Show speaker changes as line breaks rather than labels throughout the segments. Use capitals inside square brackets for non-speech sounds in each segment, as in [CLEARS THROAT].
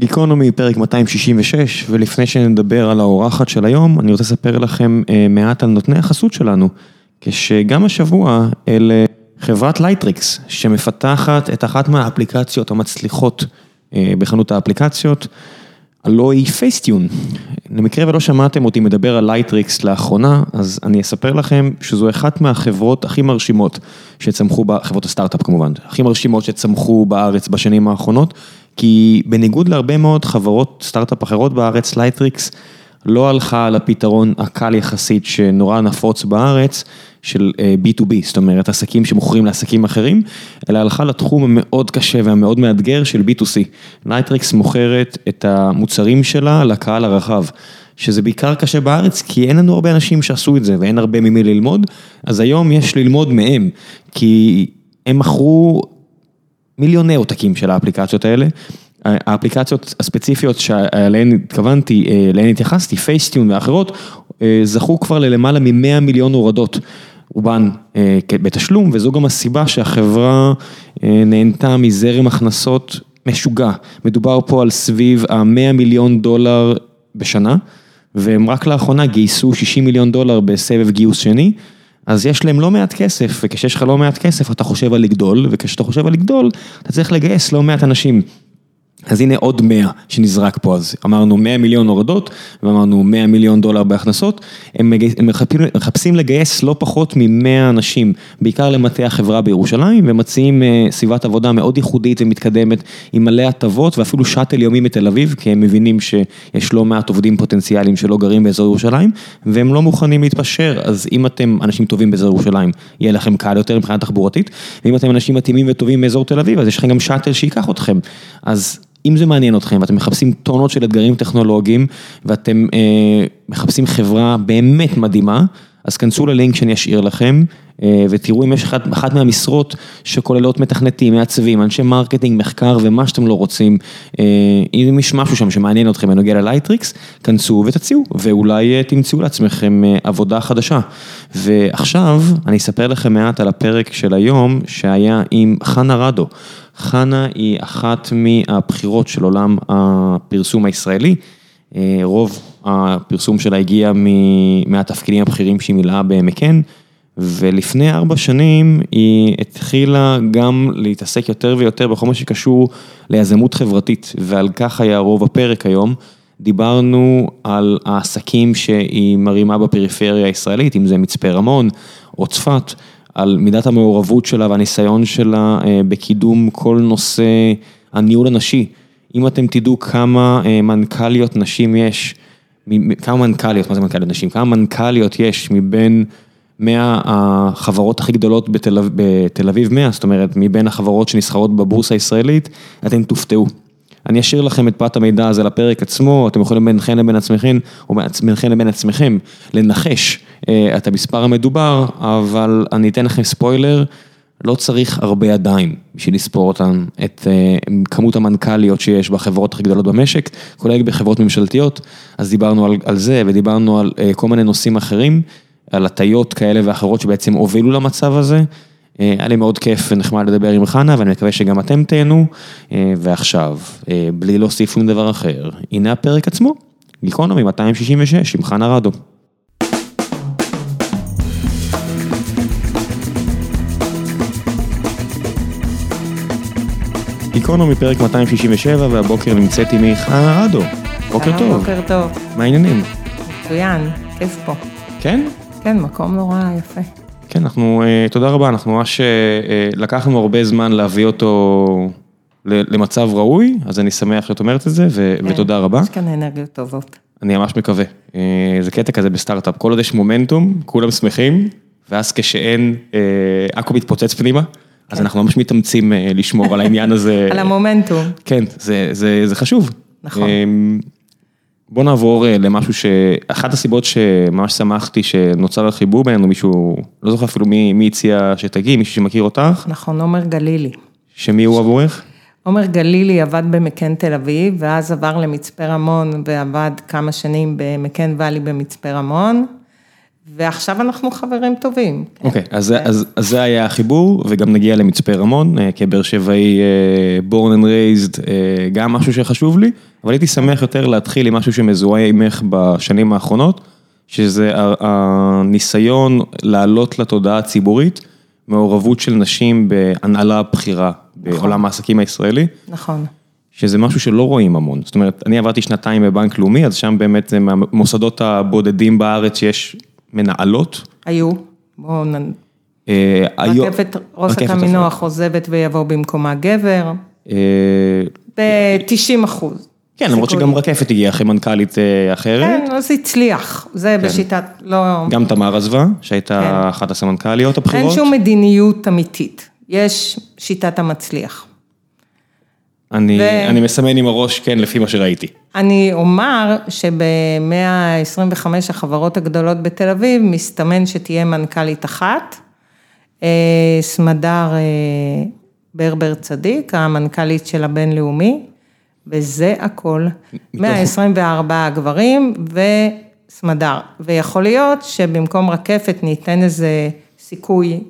גיקונומי, פרק 266, ולפני שנדבר על האורחת של היום, אני רוצה לספר לכם מעט על נותני החסות שלנו, כשגם השבוע אלה חברת Lightricks, שמפתחת את אחת מהאפליקציות המצליחות בחנות האפליקציות, הלא היא Facetune. למקרה ולא שמעתם אותי מדבר על Lightricks לאחרונה, אז אני אספר לכם שזו אחת מהחברות הכי מרשימות שצמחו, חברות הסטארט-אפ כמובן, הכי מרשימות שצמחו בארץ בשנים האחרונות, כי בניגוד להרבה מאוד חברות סטארט-אפ אחרות בארץ, Lightricks לא הלכה על הפתרון הקל יחסית שנורא נפוץ בארץ, של B2B, זאת אומרת עסקים שמוכרים לעסקים אחרים, אלא הלכה לתחום המאוד קשה והמאוד מאתגר של B2C. Lightricks מוכרת את המוצרים שלה לקהל הרחב, שזה בעיקר קשה בארץ, כי אין לנו הרבה אנשים שעשו את זה ואין הרבה ממי ללמוד, אז היום יש ללמוד מהם, כי הם מכרו מיליוני עותקים של האפליקציות האלה. האפליקציות הספציפיות שעליהן התכוונתי, אליהן התייחסתי, פייסטיון ואחרות, זכו כבר ללמעלה מ-100 מיליון הורדות, רובן בתשלום, וזו גם הסיבה שהחברה נהנתה מזרם הכנסות משוגע. מדובר פה על סביב ה-100 מיליון דולר בשנה, והם רק לאחרונה גייסו 60 מיליון דולר בסבב גיוס שני, אז יש להם לא מעט כסף, וכשיש לך לא מעט כסף אתה חושב על לגדול, וכשאתה חושב על לגדול, אתה צריך לגייס לא מעט אנשים. אז הנה עוד 100 שנזרק פה, אז אמרנו 100 מיליון הורדות, ואמרנו 100 מיליון דולר בהכנסות, הם מחפשים לגייס לא פחות מ-100 אנשים, בעיקר למטה החברה בירושלים, ומציעים סביבת עבודה מאוד ייחודית ומתקדמת, עם מלא הטבות ואפילו שאטל יומי מתל אביב, כי הם מבינים שיש לא מעט עובדים פוטנציאליים שלא גרים באזור ירושלים, והם לא מוכנים להתפשר, אז אם אתם אנשים טובים באזור ירושלים, יהיה לכם קל יותר מבחינה תחבורתית, ואם אתם אנשים מתאימים וטובים באזור תל אביב, אז יש לכם גם shuttle שיקח אתכם, אז אם זה מעניין אתכם ואתם מחפשים טונות של אתגרים טכנולוגיים ואתם מחפשים חברה באמת מדהימה, אז כנסו ללינק שאני אשאיר לכם ותראו אם יש אחת מהמשרות שכוללות מתכנתים, מעצבים, אנשי marketing, מחקר ומה שאתם לא רוצים, אם יש משהו שם שמעניין אתכם בנוגע ל Lightricks, כנסו ותציעו ואולי תמצאו לעצמכם עבודה חדשה. ועכשיו אני אספר לכם מעט על הפרק של היום שהיה עם חנה רדו. חנה היא אחת מהבכירות של עולם הפרסום הישראלי, רוב הפרסום שלה הגיע מהתפקידים הבכירים שהיא מילאה ב McCann, ולפני ארבע שנים היא התחילה גם להתעסק יותר ויותר בכל מה שקשור ליזמות חברתית, ועל כך היה רוב הפרק היום. דיברנו על העסקים שהיא מרימה בפריפריה הישראלית, אם זה מצפה רמון או צפת. על מידת המעורבות שלה והניסיון שלה בקידום כל נושא הניהול הנשי. אם אתם תדעו כמה מנכ"ליות נשים יש, כמה מנכ"ליות, מה זה מנכ"ליות נשים? כמה מנכ"ליות יש מבין 100 החברות הכי גדולות בתל אביב 100, זאת אומרת מבין החברות שנסחרות בבורסה הישראלית, אתם תופתעו. אני אשאיר לכם את פרט המידע הזה לפרק עצמו, אתם יכולים בינכם לבין עצמכם, או בינכם לבין עצמכם, לנחש את המספר המדובר, אבל אני אתן לכם ספוילר, לא צריך הרבה ידיים בשביל לספור אותן, את כמות המנכ"ליות שיש בחברות הכי גדולות במשק, כולל בחברות ממשלתיות, אז דיברנו על זה ודיברנו על כל מיני נושאים אחרים, על הטיות כאלה ואחרות שבעצם הובילו למצב הזה. היה לי מאוד כיף ונחמד לדבר עם חנה ואני מקווה שגם אתם תהנו, ועכשיו, בלי להוסיף שום דבר אחר, הנה הפרק עצמו, גיקונומי 266 עם חנה רדו. גיקונומי פרק 267 והבוקר נמצאת עימי חנה רדו, בוקר טוב.
בוקר טוב.
מה העניינים?
מצוין, כיף פה.
כן?
כן, מקום נורא יפה.
כן, אנחנו, תודה רבה, אנחנו ממש לקחנו הרבה זמן להביא אותו למצב ראוי, אז אני שמח שאת אומרת את זה, ותודה רבה.
יש כאן אנרגיות טובות.
אני ממש מקווה. זה קטע כזה בסטארט-אפ, כל עוד יש מומנטום, כולם שמחים, ואז כשאין, הכל מתפוצץ פנימה, אז אנחנו ממש מתאמצים לשמור על העניין הזה. [LAUGHS]
על המומנטום.
כן, זה חשוב.
נכון.
בוא נעבור למשהו שאחת הסיבות שממש שמחתי שנוצר החיבור בינינו, מישהו, לא זוכר אפילו מי הציע שתגיעי, מישהו שמכיר אותך.
נכון, עומר גלילי.
שמי הוא עבורך?
עומר גלילי עבד במקן תל אביב, ואז עבר למצפה רמון ועבד כמה שנים במקן ואלי במצפה רמון, ועכשיו אנחנו חברים טובים.
אוקיי, אז זה- אז אז זה היה החיבור, וגם נגיע למצפה רמון, אה, כבאר שבעי born and raised, אה, גם משהו שחשוב לי, אבל הייתי שמח יותר להתחיל עם משהו שמזוהה עמך בשנים האחרונות, שזה הניסיון לעלות לתודעה הציבורית, מעורבות של נשים בהנהלה בכירה בעולם העסקים הישראלי.
נכון.
שזה משהו שלא רואים המון. זאת אומרת, אני עברתי שנתיים בבנק לאומי, אז שם באמת זה מהמוסדות הבודדים בארץ שיש מנהלות.
היו, בואו נ...
אה,
רכבת ראש
רכבת
הקמינוח עוזבת ויבוא במקומה גבר,
אה,
ב-90 אחוז.
כן, למרות. שגם רקפת הגיעה אחרי מנכ"לית אה, אחרת.
כן, אז הצליח, זה בשיטת, לא...
גם תמר עזבה, שהייתה
כן.
אחת הסמנכ"ליות
אין
הבכירות.
שום מדיניות אמיתית, יש שיטת המצליח.
אני
ו-
אני מסמן עם הראש, כן, לפי מה שראיתי.
אני אומר שב-125 החברות הגדולות בתל אביב, מסתמן שתהיה מנכ"לית אחת, אה, סמדר אה, ברבר צדיק, המנכ"לית של הבינלאומי, וזה הכל. 124 גברים וסמדר. ויכול להיות שבמקום רקפת ניתן איזה סיכוי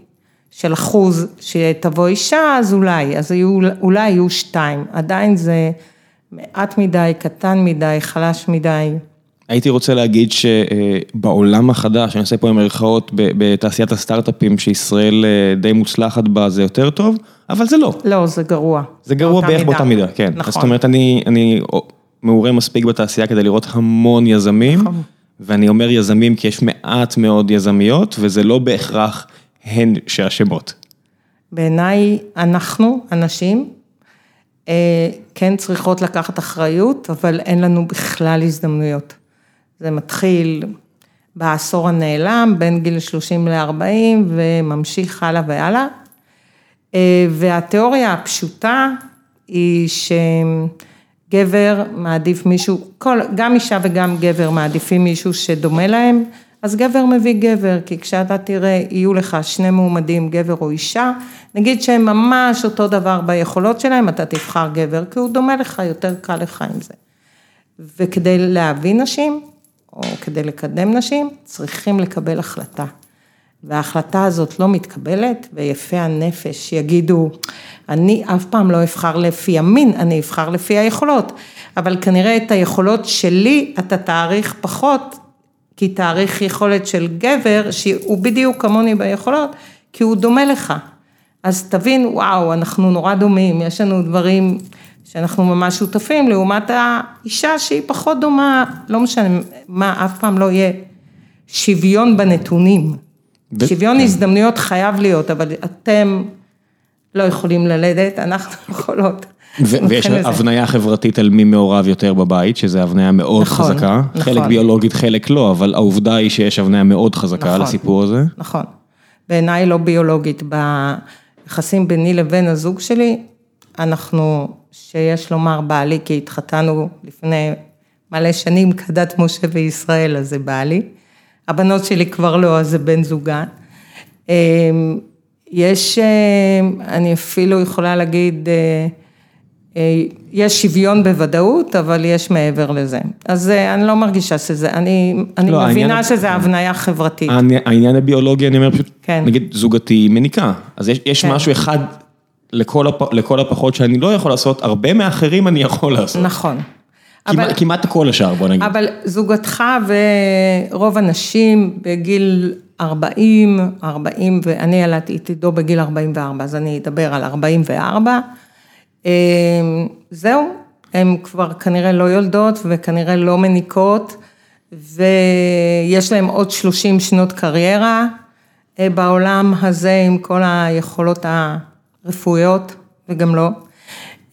של אחוז שתבוא אישה, אז אולי, אז יהיו, אולי יהיו שתיים. עדיין זה מעט מדי, קטן מדי, חלש מדי.
הייתי רוצה להגיד שבעולם החדש, אני עושה פה במרכאות, ב- בתעשיית הסטארט-אפים, שישראל אה, די מוצלחת בה, זה יותר טוב, אבל זה לא.
לא, זה גרוע.
זה גרוע בערך
מידה.
באותה מידה, כן.
נכון.
זאת אומרת, אני, אני מעורה מספיק בתעשייה כדי לראות המון יזמים,
נכון.
ואני אומר יזמים כי יש מעט מאוד יזמיות, וזה לא בהכרח הן שאשמות.
בעיניי, אנחנו, הנשים, אה, כן צריכות לקחת אחריות, אבל אין לנו בכלל הזדמנויות. זה מתחיל בעשור הנעלם, בין גיל 30 ל-40, וממשיך הלאה והלאה. אה, והתיאוריה הפשוטה היא שגבר מעדיף מישהו, כל, גם אישה וגם גבר מעדיפים מישהו שדומה להם, אז גבר מביא גבר, כי כשאתה תראה, יהיו לך שני מועמדים, גבר או אישה, נגיד שהם ממש אותו דבר ביכולות שלהם, אתה תבחר גבר, כי הוא דומה לך, יותר קל לך עם זה. וכדי להביא נשים, או כדי לקדם נשים, צריכים לקבל החלטה. וההחלטה הזאת לא מתקבלת, ויפי הנפש יגידו, אני אף פעם לא אבחר לפי המין, אני אבחר לפי היכולות. אבל כנראה את היכולות שלי אתה תעריך פחות, כי תעריך יכולת של גבר, שהוא בדיוק כמוני ביכולות, כי הוא דומה לך. אז תבין, וואו, אנחנו נורא דומים, יש לנו דברים שאנחנו ממש שותפים, לעומת האישה שהיא פחות דומה, לא משנה מה, אף פעם לא יהיה שוויון בנתונים.
ו-
שוויון
כן.
הזדמנויות חייב להיות, אבל אתם לא יכולים ללדת, אנחנו [LAUGHS] יכולות.
ויש. הבניה חברתית על מי מעורב יותר בבית, שזה הבניה מאוד
נכון,
חזקה.
נכון.
חלק ביולוגית, חלק לא, אבל העובדה היא שיש הבניה מאוד חזקה על
נכון.
הסיפור הזה.
נכון. בעיניי לא ביולוגית, ביחסים ביני לבין הזוג שלי, אנחנו, שיש לומר בעלי, כי התחתנו לפני מלא שנים כדת משה וישראל, אז זה בעלי. הבנות שלי כבר לא, אז זה בן זוגן. אמ, יש, אמ, אני אפילו יכולה להגיד, אה, יש שוויון בוודאות, אבל יש מעבר לזה. אז אה, אני לא מרגישה שזה, אני, אני
לא, העניין-
מבינה שזה הבניה חברתית.
העני- העניין הביולוגי, אני אומר פשוט,
כן.
נגיד זוגתי מניקה, אז יש, יש
כן.
משהו אחד לכל, הפ, לכל הפחות שאני לא יכול לעשות, הרבה מאחרים אני יכול לעשות.
נכון.
כמעט,
אבל,
כמעט כל השאר, בוא נגיד.
אבל זוגתך ורוב הנשים בגיל 40, 40, ואני ילדתי את עידו בגיל 44, אז אני אדבר על 44. אה, זהו, הן כבר כנראה לא יולדות וכנראה לא מניקות, ויש להן עוד 30 שנות קריירה אה, בעולם הזה עם כל היכולות הרפואיות, וגם לא.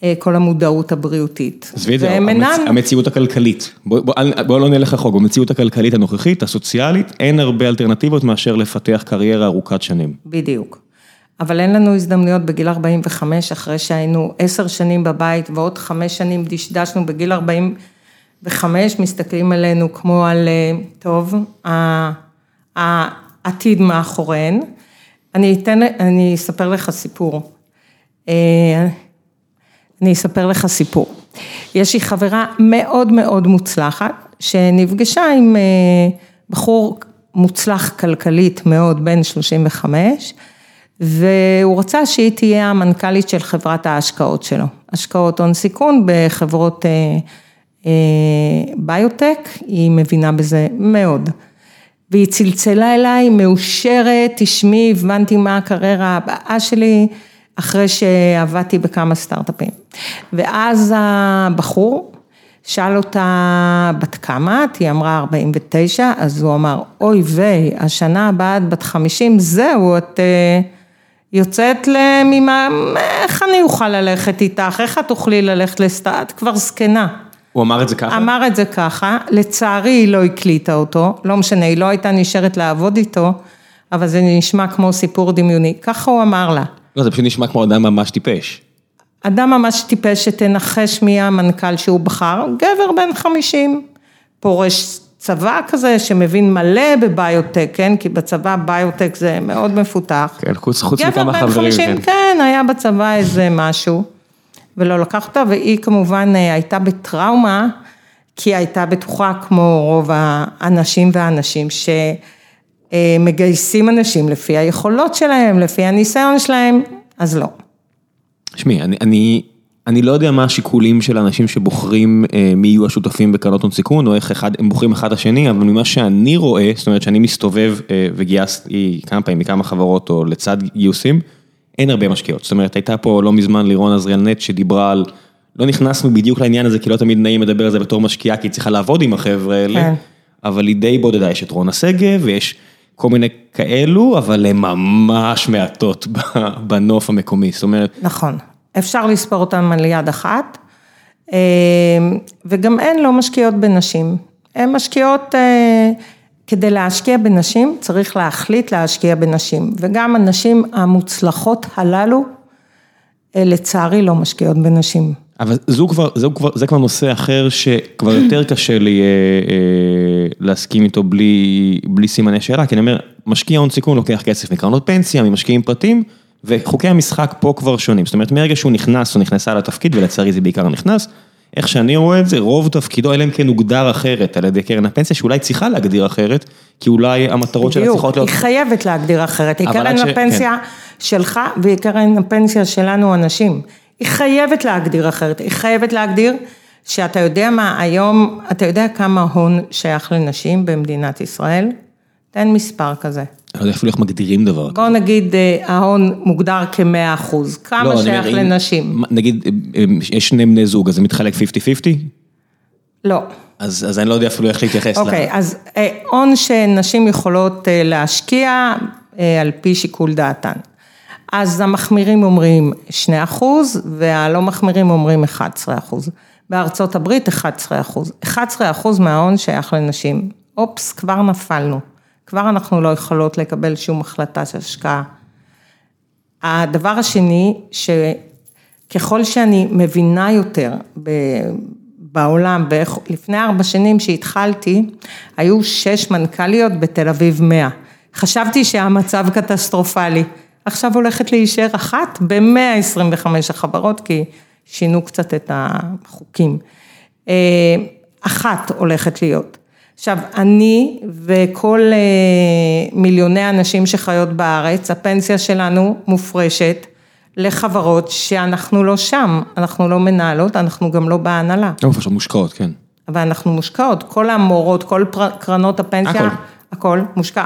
אה, כל המודעות הבריאותית.
עזבי את זה, המצ... המציאות הכלכלית, בוא, בוא, בוא לא נלך רחוק, במציאות הכלכלית הנוכחית, הסוציאלית, אין הרבה אלטרנטיבות מאשר לפתח קריירה ארוכת שנים.
בדיוק. אבל אין לנו הזדמנויות בגיל 45, אחרי שהיינו עשר שנים בבית ועוד חמש שנים דשדשנו בגיל 45, מסתכלים עלינו כמו על, אה, טוב, העתיד מאחוריהן. אני אתן, אני אספר לך סיפור. אה, אני אספר לך סיפור. יש לי חברה מאוד מאוד מוצלחת, שנפגשה עם אה, בחור מוצלח כלכלית מאוד, בן 35, והוא רצה שהיא תהיה המנכ"לית של חברת ההשקעות שלו, השקעות הון סיכון בחברות אה, אה, ביוטק, היא מבינה בזה מאוד. והיא צלצלה אליי, מאושרת, תשמעי, הבנתי מה הקריירה הבאה שלי, אחרי שעבדתי בכמה סטארט-אפים. ואז הבחור שאל אותה בת כמה, היא אמרה 49, אז הוא אמר, אוי ויי, השנה הבאה את בת 50, זהו, את uh, יוצאת לממה, איך אני אוכל ללכת איתך, איך את תוכלי ללכת לסטארט, את כבר זקנה.
הוא אמר את זה ככה?
אמר את זה ככה, לצערי היא לא הקליטה אותו, לא משנה, היא לא הייתה נשארת לעבוד איתו, אבל זה נשמע כמו סיפור דמיוני, ככה הוא אמר לה.
לא, זה פשוט נשמע כמו אדם ממש טיפש.
אדם ממש טיפש שתנחש מי המנכ"ל שהוא בחר, גבר בן 50, פורש צבא כזה שמבין מלא בביוטק, כן? כי בצבא ביוטק זה מאוד מפותח.
כן, חוץ, מכמה
חברים.
גבר בן
50, כן. כן, היה בצבא איזה משהו, ולא לקח אותה, והיא כמובן אה, הייתה בטראומה, כי הייתה בטוחה כמו רוב האנשים והאנשים שמגייסים אנשים לפי היכולות שלהם, לפי הניסיון שלהם, אז לא.
תשמעי, אני, אני, אני לא יודע מה השיקולים של האנשים שבוחרים אה, מי יהיו השותפים בקרנות הון סיכון, או איך אחד, הם בוחרים אחד את השני, אבל ממה שאני רואה, זאת אומרת שאני מסתובב אה, וגייסתי כמה פעמים מכמה חברות או לצד גיוסים, אין הרבה משקיעות. זאת אומרת, הייתה פה לא מזמן לירון עזריאל נט שדיברה על, לא נכנסנו בדיוק לעניין הזה, כי לא תמיד נעים לדבר על זה בתור משקיעה, כי היא צריכה לעבוד עם החבר'ה האלה, כן. אבל היא די בודדה, יש את רונה שגב ויש... כל מיני כאלו, אבל הן ממש מעטות בנוף המקומי, זאת אומרת...
נכון. אפשר לספור אותם על יד אחת, אה, וגם הן לא משקיעות בנשים, הן משקיעות, אה, כדי להשקיע בנשים צריך להחליט להשקיע בנשים, וגם הנשים המוצלחות הללו, אה, לצערי לא משקיעות בנשים.
אבל זו כבר, זה כבר, זה כבר נושא אחר שכבר יותר קשה לי להסכים איתו בלי, בלי סימני שאלה, כי אני אומר, משקיע הון סיכון לוקח כסף מקרנות פנסיה, ממשקיעים פרטיים, וחוקי המשחק פה כבר שונים, זאת אומרת מרגע שהוא נכנס או נכנסה לתפקיד, ולצערי זה בעיקר נכנס, איך שאני רואה את זה, רוב תפקידו, אלא אם כן הוגדר אחרת על ידי קרן הפנסיה, שאולי צריכה להגדיר אחרת, כי אולי המטרות שלה צריכות להיות...
היא חייבת להגדיר אחרת, היא קרן הפנסיה כן. שלך והיא קרן הפנסיה שלנו אנשים. היא חייבת להגדיר אחרת, היא חייבת להגדיר שאתה יודע מה, היום, אתה יודע כמה הון שייך לנשים במדינת ישראל? תן מספר כזה.
אני לא יודע אפילו איך מגדירים דבר.
בוא נגיד אה, ההון מוגדר כמאה אחוז, כמה לא, שייך אומר, לנשים?
נגיד אה, אה, יש שני בני זוג, אז זה מתחלק 50-50?
לא.
אז, אז אני לא יודע אפילו איך להתייחס.
אוקיי, אז הון שנשים יכולות להשקיע על פי שיקול דעתן. אז המחמירים אומרים 2 אחוז, והלא מחמירים אומרים 11 אחוז. בארצות הברית 11 אחוז. 11 אחוז מההון שייך לנשים. אופס, כבר נפלנו. כבר אנחנו לא יכולות לקבל שום החלטה של השקעה. הדבר השני, שככל שאני מבינה יותר בעולם, לפני ארבע שנים שהתחלתי, היו שש מנכ"ליות בתל אביב מאה. חשבתי שהמצב קטסטרופלי. עכשיו הולכת להישאר אחת ב-125 החברות, כי שינו קצת את החוקים. אה, אחת הולכת להיות. עכשיו, אני וכל אה, מיליוני הנשים שחיות בארץ, הפנסיה שלנו מופרשת לחברות שאנחנו לא שם, אנחנו לא מנהלות, אנחנו גם לא בהנהלה.
לא, פשוט מושקעות, כן.
אבל אנחנו מושקעות, כל המורות, כל קרנות הפנסיה, הכל, הכל מושקע.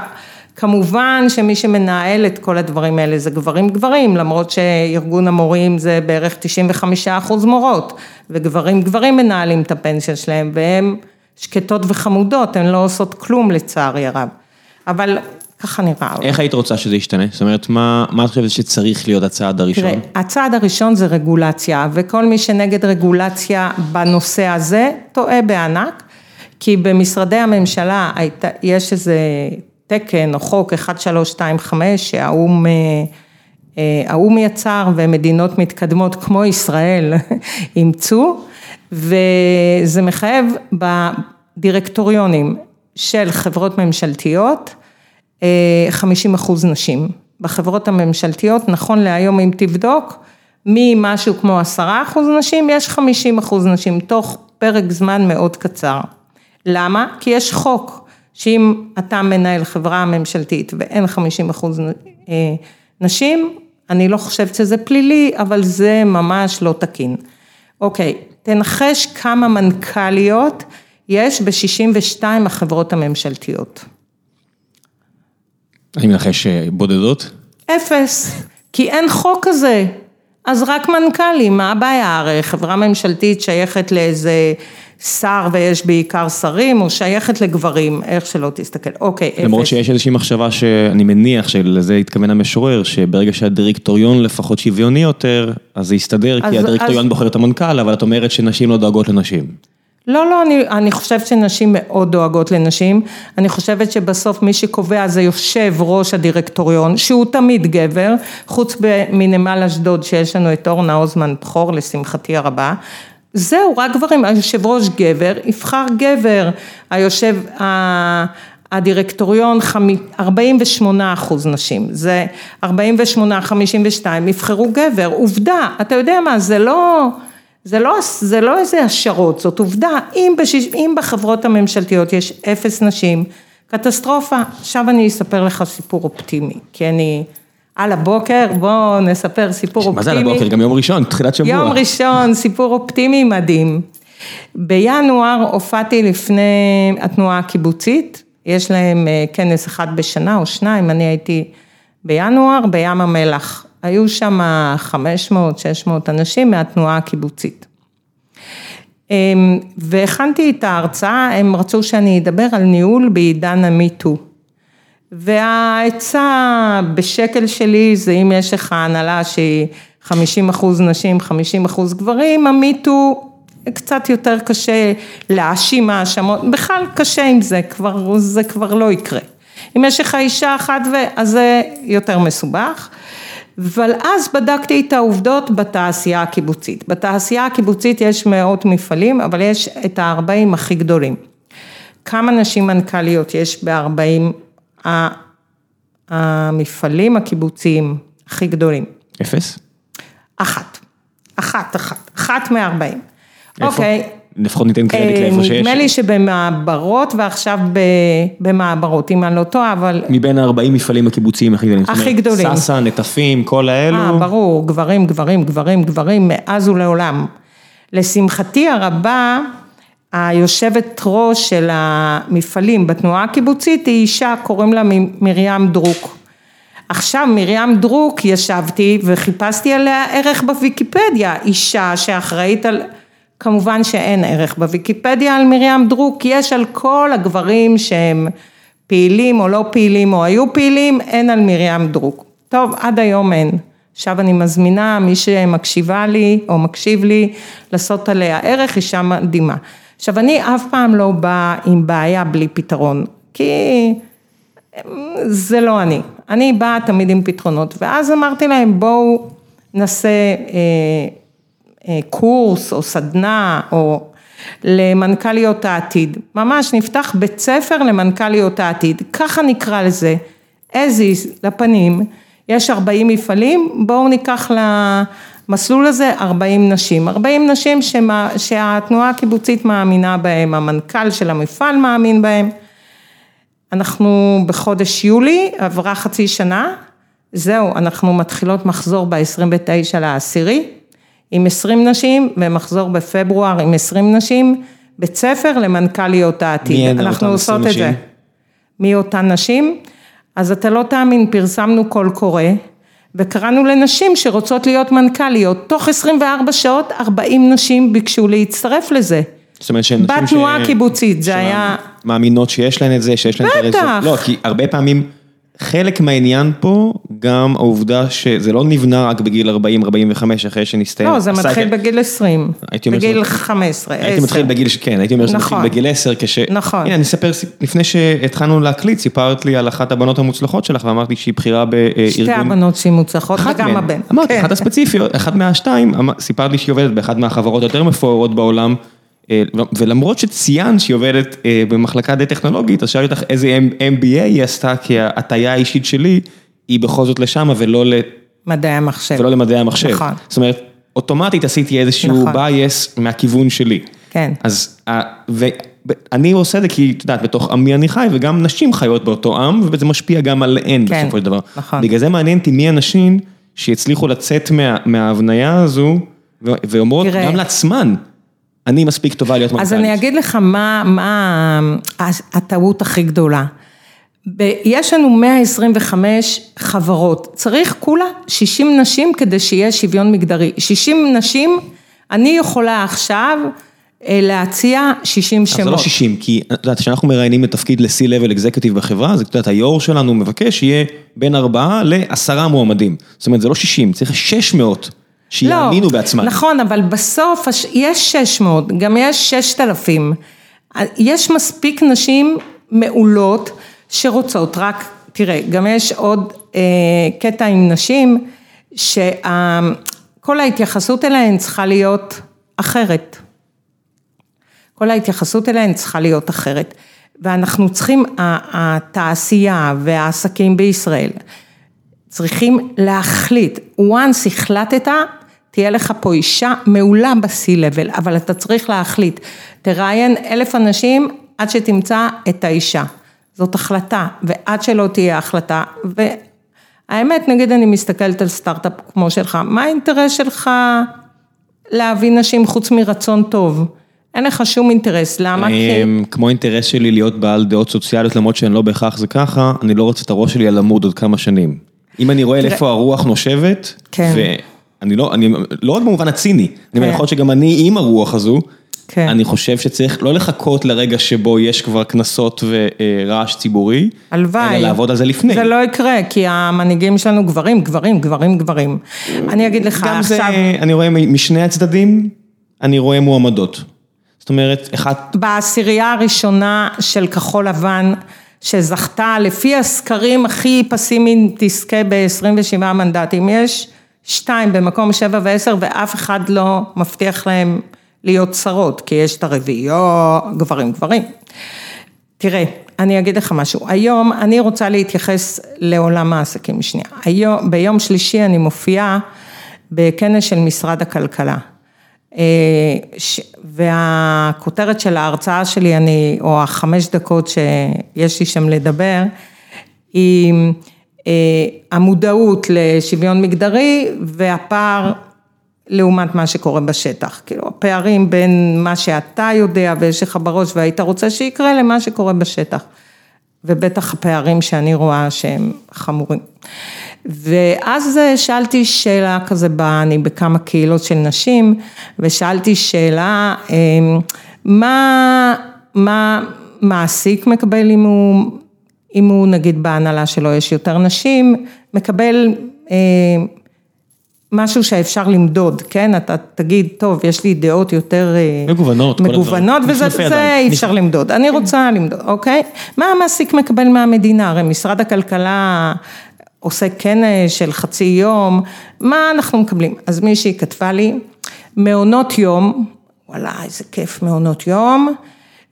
כמובן שמי שמנהל את כל הדברים האלה זה גברים גברים, למרות שארגון המורים זה בערך 95 אחוז מורות, וגברים גברים מנהלים את הפנסיה שלהם, והם שקטות וחמודות, הן לא עושות כלום לצערי הרב. אבל ככה נראה.
איך היית רוצה שזה ישתנה? זאת אומרת, מה, מה את חושבת שצריך להיות הצעד הראשון? תראה,
הצעד הראשון זה רגולציה, וכל מי שנגד רגולציה בנושא הזה, טועה בענק, כי במשרדי הממשלה היית, יש איזה תקן או חוק 1325 שהאו"ם אה, האו"ם יצר ומדינות מתקדמות כמו ישראל [LAUGHS] אימצו, וזה מחייב בדירקטוריונים של חברות ממשלתיות 50 אה, אחוז נשים. בחברות הממשלתיות, נכון להיום אם תבדוק, ממשהו כמו 10 אחוז נשים, יש 50 אחוז נשים, תוך פרק זמן מאוד קצר. למה? כי יש חוק שאם אתה מנהל חברה ממשלתית ואין 50 אחוז אה, נשים, אני לא חושבת שזה פלילי, אבל זה ממש לא תקין. אוקיי, תנחש כמה מנכ"ליות יש ב-62 החברות הממשלתיות.
אני מנחש אה, בודדות?
אפס, כי אין חוק כזה. אז רק מנכ"לים, מה הבעיה? הרי חברה ממשלתית שייכת לאיזה שר ויש בעיקר שרים, או שייכת לגברים, איך שלא תסתכל. אוקיי, אפס.
למרות שיש איזושהי מחשבה שאני מניח שלזה התכוון המשורר, שברגע שהדירקטוריון לפחות שוויוני יותר, אז זה יסתדר, כי הדירקטוריון
אז-
בוחר את המנכ"ל, אבל את אומרת שנשים לא דואגות לנשים.
לא, לא, אני, אני חושבת שנשים מאוד דואגות לנשים. אני חושבת שבסוף מי שקובע זה יושב ראש הדירקטוריון, שהוא תמיד גבר, חוץ מנמל אשדוד שיש לנו את אורנה עוזמן בכור, לשמחתי הרבה. זהו, רק גברים, היושב ראש גבר, יבחר גבר, היושב, הדירקטוריון חמי- 48 אחוז נשים, זה 48, 52, יבחרו גבר, עובדה, אתה יודע מה, זה לא... זה לא, זה לא איזה השערות, זאת עובדה, אם, בשיש, אם בחברות הממשלתיות יש אפס נשים, קטסטרופה. עכשיו אני אספר לך סיפור אופטימי, כי אני על הבוקר, בואו נספר סיפור אופטימי.
מה זה על הבוקר? גם יום ראשון, תחילת שבוע.
יום ראשון, סיפור אופטימי מדהים. בינואר הופעתי לפני התנועה הקיבוצית, יש להם אה, כנס אחד בשנה או שניים, אני הייתי בינואר בים המלח. היו שם 500-600 אנשים מהתנועה הקיבוצית. אמ, והכנתי את ההרצאה, הם רצו שאני אדבר על ניהול בעידן המיטו. והעצה בשקל שלי זה אם יש לך הנהלה שהיא 50 אחוז נשים, 50 אחוז גברים, המיטו קצת יותר קשה להאשים האשמות, בכלל קשה עם זה, כבר, זה כבר לא יקרה. אם יש לך אישה אחת, ו... אז זה יותר מסובך. אבל אז בדקתי את העובדות בתעשייה הקיבוצית. בתעשייה הקיבוצית יש מאות מפעלים, אבל יש את ה-40 הכי גדולים. כמה נשים מנכ"ליות יש ב-40 המפעלים הקיבוציים הכי גדולים?
אפס?
אחת. אחת, אחת. אחת מ-40.
איפה?
אוקיי.
לפחות ניתן קרדיט לאיפה שיש.
נדמה לי שבמעברות ועכשיו במעברות, אם אני לא טועה, אבל...
מבין ה-40 מפעלים הקיבוציים הכי גדולים.
הכי גדולים.
סאסא, נטפים, כל האלו.
אה, ברור, גברים, גברים, גברים, גברים, מאז ולעולם. לשמחתי הרבה, היושבת ראש של המפעלים בתנועה הקיבוצית היא אישה, קוראים לה מרים דרוק. עכשיו מרים דרוק ישבתי וחיפשתי עליה ערך בוויקיפדיה, אישה שאחראית על, כמובן שאין ערך בוויקיפדיה על מרים דרוק, יש על כל הגברים שהם פעילים או לא פעילים או היו פעילים, אין על מרים דרוק. טוב, עד היום אין. עכשיו אני מזמינה מי שמקשיבה לי או מקשיב לי לעשות עליה ערך, אישה מדהימה. עכשיו אני אף פעם לא באה עם בעיה בלי פתרון, כי זה לא אני, אני באה תמיד עם פתרונות, ואז אמרתי להם בואו נעשה אה, אה, קורס או סדנה או למנכ"ליות העתיד, ממש נפתח בית ספר למנכ"ליות העתיד, ככה נקרא לזה, as is, לפנים, יש 40 מפעלים, בואו ניקח למסלול הזה 40 נשים, 40 נשים שמה, שהתנועה הקיבוצית מאמינה בהם, המנכ"ל של המפעל מאמין בהם, אנחנו בחודש יולי, עברה חצי שנה, זהו, אנחנו מתחילות מחזור ב-29 לעשירי, עם 20 נשים, ומחזור בפברואר עם 20 נשים, בית ספר למנכ"ליות העתיד.
מי הן
אנחנו
אותן
עושות
20
את זה.
נשים?
מי אותן נשים? אז אתה לא תאמין, פרסמנו קול קורא, וקראנו לנשים שרוצות להיות מנכ"ליות, תוך 24 שעות 40 נשים ביקשו להצטרף לזה.
זאת אומרת שנשים
בתנועה הקיבוצית, זה היה-
מאמינות שיש להן את זה, שיש להן את הרזון.
בטח.
לא, כי הרבה פעמים, חלק מהעניין פה, גם העובדה שזה לא נבנה רק בגיל 40-45 אחרי שנסתיים.
לא, זה מתחיל
הסייקל.
בגיל 20,
הייתי אומר
בגיל
שזה-
15, 10.
הייתי מתחיל בגיל, כן, הייתי אומר שזה מתחיל
נכון.
בגיל 10, כש...
נכון.
הנה, אני אספר, לפני שהתחלנו להקליט, סיפרת לי על אחת הבנות המוצלחות שלך, ואמרתי שהיא בכירה בארגון...
שתי הבנות שהיא מוצלחות, וגם. הבן.
אמרתי,
כן.
אחת הספציפיות, אחת מהשתיים, אמר- סיפרת לי שהיא עובדת באחת מהחברות היותר מפוארות בעולם, ולמרות שציינת שהיא עובדת אה, במחלקה די טכנולוגית, אז שאלתי אותך איזה MBA היא עשתה, כי ההטייה האישית שלי היא בכל זאת לשם ולא ל-
מדעי המחשב.
ולא למדעי המחשב.
נכון.
זאת אומרת, אוטומטית עשיתי איזשהו
נכון.
bias מהכיוון שלי.
כן.
אז, ה- אני עושה את זה כי, את יודעת, בתוך עמי אני חי, וגם נשים חיות באותו עם, וזה משפיע גם עליהן
כן,
בסופו של דבר.
נכון.
בגלל זה מעניין אותי מי הנשים שהצליחו לצאת מה, מההבניה הזו, ואומרות
תראה.
גם לעצמן, אני מספיק טובה להיות מנכ"לית.
אז אני אגיד לך מה, מה הטעות הכי גדולה. יש לנו 125 חברות, צריך כולה 60 נשים כדי שיהיה שוויון מגדרי. 60 נשים, אני יכולה עכשיו אה, להציע 60
אז זה
שמות.
לא 60, כי את יודעת, כשאנחנו מראיינים לתפקיד ל-C-Level Executive בחברה, אז את יודעת, היו"ר שלנו מבקש שיהיה בין 4 ל-10 מועמדים. זאת אומרת, זה לא 60, צריך 600 שיאמינו בעצמם.
נכון, אבל בסוף יש 600, גם יש 6,000. יש מספיק נשים מעולות שרוצות, רק, תראה, גם יש עוד אה, קטע עם נשים, שכל ההתייחסות אליהן צריכה להיות אחרת. כל ההתייחסות אליהן צריכה להיות אחרת. ואנחנו צריכים, התעשייה והעסקים בישראל צריכים להחליט, once החלטת, תהיה לך פה אישה מעולה ב-C-Level, אבל אתה צריך להחליט, תראיין אלף אנשים עד שתמצא את האישה. זאת החלטה, ועד שלא תהיה החלטה, והאמת, נגיד אני מסתכלת על סטארט-אפ כמו שלך, מה האינטרס שלך להביא נשים חוץ מרצון טוב? אין לך שום אינטרס, למה? כי...
אמ, כמו אינטרס שלי להיות בעל דעות סוציאליות, למרות שהן לא בהכרח זה ככה, אני לא רוצה את הראש שלי על עמוד עוד כמה שנים. אם אני רואה לאיפה הרוח נושבת,
כן.
ואני לא, אני, לא רק במובן הציני, אני אומר,
כן.
יכול להיות שגם אני עם הרוח הזו,
כן.
אני חושב שצריך לא לחכות לרגע שבו יש כבר קנסות ורעש ציבורי,
הלוואי.
אלא לעבוד על זה לפני.
זה לא יקרה, כי המנהיגים שלנו גברים, גברים, גברים, גברים. אני אגיד לך
גם זה,
עכשיו,
אני רואה משני הצדדים, אני רואה מועמדות. זאת אומרת, אחת,
בעשירייה הראשונה של כחול לבן, שזכתה לפי הסקרים הכי פסימיים תזכה ב-27 מנדטים, יש שתיים במקום שבע ועשר ואף אחד לא מבטיח להם להיות שרות, כי יש את הרביעיות, גברים גברים. תראה, אני אגיד לך משהו, היום אני רוצה להתייחס לעולם העסקים שנייה. היום, ביום שלישי אני מופיעה בכנס של משרד הכלכלה. אה, והכותרת של ההרצאה שלי, אני, או החמש דקות שיש לי שם לדבר, היא אה, המודעות לשוויון מגדרי והפער לעומת מה שקורה בשטח. כאילו הפערים בין מה שאתה יודע ויש לך בראש והיית רוצה שיקרה למה שקורה בשטח. ובטח הפערים שאני רואה שהם חמורים. ואז שאלתי שאלה כזה, ב- אני בכמה קהילות של נשים, ושאלתי שאלה, אמ, מה, מה מעסיק מקבל אם הוא, אם הוא נגיד בהנהלה שלו יש יותר נשים, מקבל אה, משהו שאפשר למדוד, כן? אתה תגיד, טוב, יש לי דעות יותר... אה,
מגוונות,
מגוונות. וזה זה. אי אפשר למדוד. אני רוצה למדוד, אוקיי? מה המעסיק מקבל מהמדינה? הרי משרד הכלכלה עושה כנס של חצי יום, מה אנחנו מקבלים? אז מישהי כתבה לי, מעונות יום, וואלה, איזה כיף מעונות יום.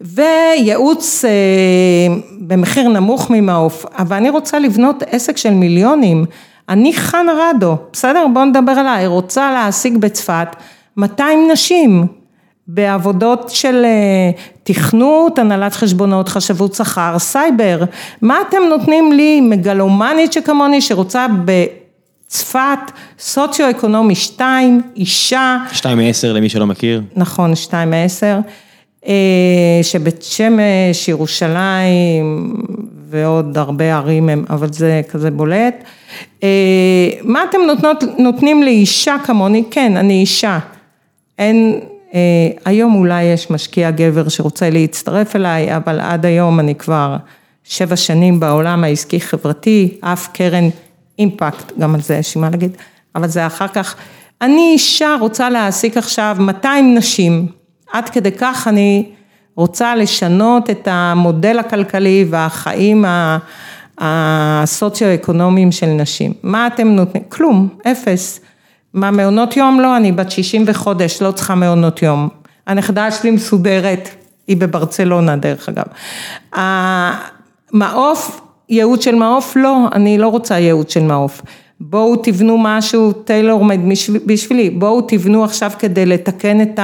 וייעוץ אה, במחיר נמוך ממעוף, אבל אני רוצה לבנות עסק של מיליונים. אני חנה רדו, בסדר? בואו נדבר עליי, רוצה להעסיק בצפת 200 נשים בעבודות של אה, תכנות, הנהלת חשבונות, חשבות שכר, סייבר. מה אתם נותנים לי, מגלומנית שכמוני, שרוצה בצפת, סוציו-אקונומי 2, אישה,
2 מ-10 למי שלא מכיר.
נכון, שתיים מעשר, אה, שבית שמש, ירושלים ועוד הרבה ערים הם, אבל זה כזה בולט. אה, מה אתם נותנות, נותנים לאישה כמוני? כן, אני אישה. אין, היום אולי יש משקיע גבר שרוצה להצטרף אליי, אבל עד היום אני כבר שבע שנים בעולם העסקי חברתי, אף קרן אימפקט, גם על זה יש לי מה להגיד, אבל זה אחר כך. אני אישה רוצה להעסיק עכשיו 200 נשים, עד כדי כך אני רוצה לשנות את המודל הכלכלי והחיים הסוציו-אקונומיים של נשים. מה אתם נותנים? כלום, אפס. מה מעונות יום? לא, אני בת 60 וחודש, לא צריכה מעונות יום. הנכדה שלי מסודרת, היא בברצלונה דרך אגב. המעוף, ייעוד של מעוף? לא, אני לא רוצה ייעוד של מעוף. בואו תבנו משהו טיילור מד בשבילי, בואו תבנו עכשיו כדי לתקן את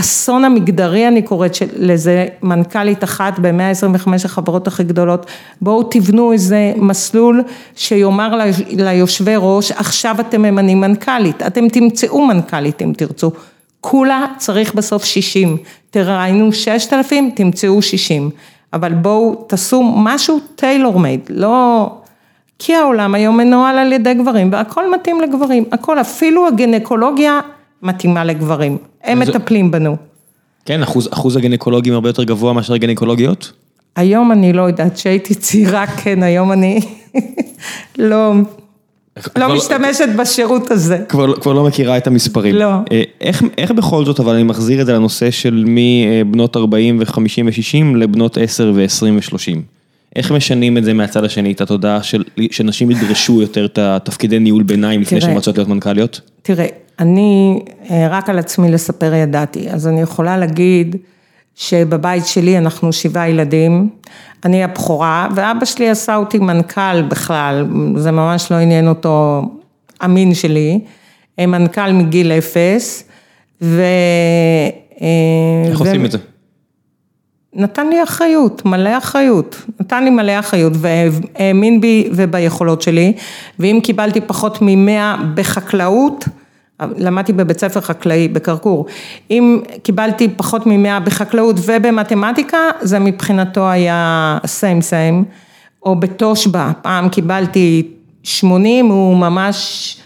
האסון המגדרי, אני קוראת לזה, מנכ"לית אחת ב-125 החברות הכי גדולות, בואו תבנו איזה מסלול שיאמר ליושבי ראש, עכשיו אתם ממנים מנכ"לית, אתם תמצאו מנכ"לית אם תרצו. כולה צריך בסוף 60, תראיינו 6,000, תמצאו 60, אבל בואו תעשו משהו טיילור מייד, לא... כי העולם היום מנוהל על ידי גברים והכל מתאים לגברים, הכל, אפילו הגינקולוגיה מתאימה לגברים, הם זו... מטפלים בנו.
כן, אחוז, אחוז הגינקולוגים הרבה יותר גבוה מאשר גינקולוגיות?
היום אני לא יודעת, כשהייתי צעירה כן, היום אני [LAUGHS] לא, לא לא משתמשת בשירות הזה.
כבר כבר לא מכירה את המספרים.
לא.
אה, איך איך בכל זאת, אבל אני מחזיר את זה לנושא של מבנות 40 ו-50 ו-60 לבנות 10 ו-20 ו-30. איך משנים את זה מהצד השני, את התודעה של שנשים ידרשו יותר את התפקידי ניהול ביניים לפני שהן רוצות להיות מנכ"ליות?
תראה, אני אה, רק על עצמי לספר ידעתי, אז אני יכולה להגיד שבבית שלי אנחנו שבעה ילדים, אני הבכורה, ואבא שלי עשה אותי מנכ"ל בכלל, זה ממש לא עניין אותו, המין שלי, אה, מנכ"ל מגיל אפס, ו...
אה, איך עושים את זה?
נתן לי אחריות, מלא אחריות, נתן לי מלא אחריות והאמין בי וביכולות שלי, ואם קיבלתי פחות ממאה בחקלאות, למדתי בבית ספר חקלאי בקרקור, אם קיבלתי פחות ממאה בחקלאות ובמתמטיקה, זה מבחינתו היה סיים סיים, או בתושבע, פעם קיבלתי שמונים, הוא ממש,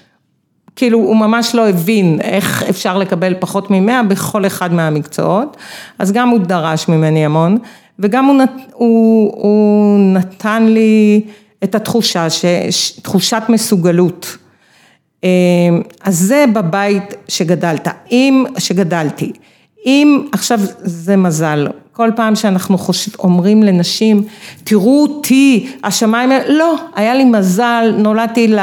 כאילו הוא ממש לא הבין איך אפשר לקבל פחות ממאה בכל אחד מהמקצועות, אז גם הוא דרש ממני המון, וגם הוא, נת, הוא, הוא נתן לי את התחושה, ש, תחושת מסוגלות. אמ, אז זה בבית שגדלת, אם, שגדלתי. אם, עכשיו זה מזל, כל פעם שאנחנו אומרים לנשים, תראו אותי, השמיים, לא, היה לי מזל, נולדתי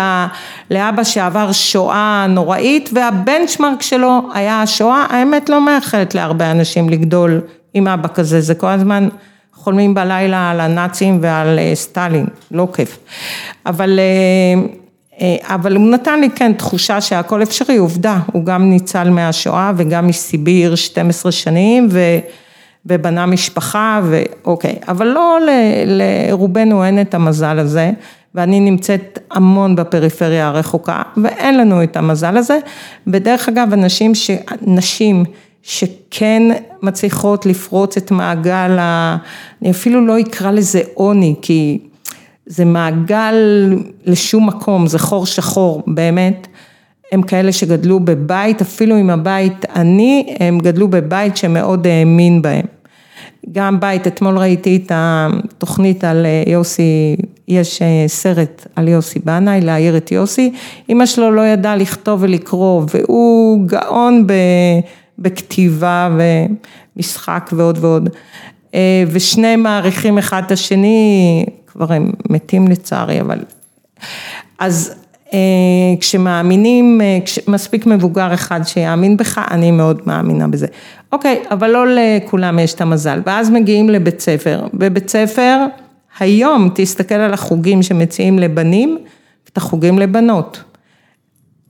לאבא שעבר שואה נוראית והבנצ'מרק שלו היה השואה, האמת לא מאחלת להרבה אנשים לגדול עם אבא כזה, זה כל הזמן חולמים בלילה על הנאצים ועל אה, סטלין, לא כיף. אבל אה, אבל הוא נתן לי כן תחושה שהכל אפשרי, עובדה, הוא גם ניצל מהשואה וגם מסיביר 12 שנים ובנה משפחה ואוקיי, אבל לא לרובנו אין את המזל הזה ואני נמצאת המון בפריפריה הרחוקה ואין לנו את המזל הזה. ודרך אגב אנשים, ש, נשים שכן מצליחות לפרוץ את מעגל, ה, אני אפילו לא אקרא לזה עוני כי זה מעגל לשום מקום, זה חור שחור, באמת. הם כאלה שגדלו בבית, אפילו אם הבית עני, הם גדלו בבית שמאוד האמין בהם. גם בית, אתמול ראיתי את התוכנית על יוסי, יש אה, סרט על יוסי בנאי, להעיר את יוסי, אמא שלו לא ידעה לכתוב ולקרוא, והוא גאון בכתיבה ומשחק ועוד ועוד. אה, ושניהם מעריכים אחד את השני, כבר הם מתים לצערי, אבל... אז אה, כשמאמינים, אה, מספיק מבוגר אחד שיאמין בך, אני מאוד מאמינה בזה. אוקיי, אבל לא לכולם יש את המזל. ואז מגיעים לבית ספר. בבית ספר, היום תסתכל על החוגים שמציעים לבנים, את החוגים לבנות.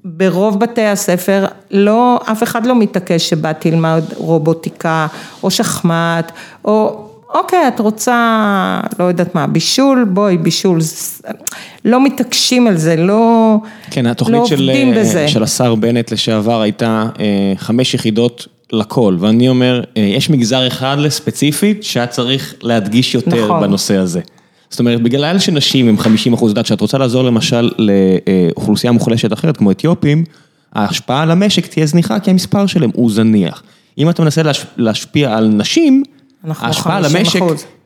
ברוב בתי הספר, לא, אף אחד לא מתעקש שבת תלמד רובוטיקה, או שחמט, או אוקיי, את רוצה, לא יודעת מה, בישול, בואי, בישול, לא מתעקשים על זה, לא,
כן, התוכנית לא של, עובדים בזה. כן, של השר בנט לשעבר הייתה אה, חמש יחידות לכל, ואני אומר, אה, יש מגזר אחד לספציפית שהיה צריך להדגיש יותר נכון. בנושא הזה. זאת אומרת, בגלל שנשים הם 50 אחוז, יודעת שאת רוצה לעזור למשל לאוכלוסייה מוחלשת אחרת, כמו אתיופים, ההשפעה על המשק תהיה זניחה, כי המספר שלהם הוא זניח. אם אתה מנסה להשפיע על נשים,
ההשפעה על המשק,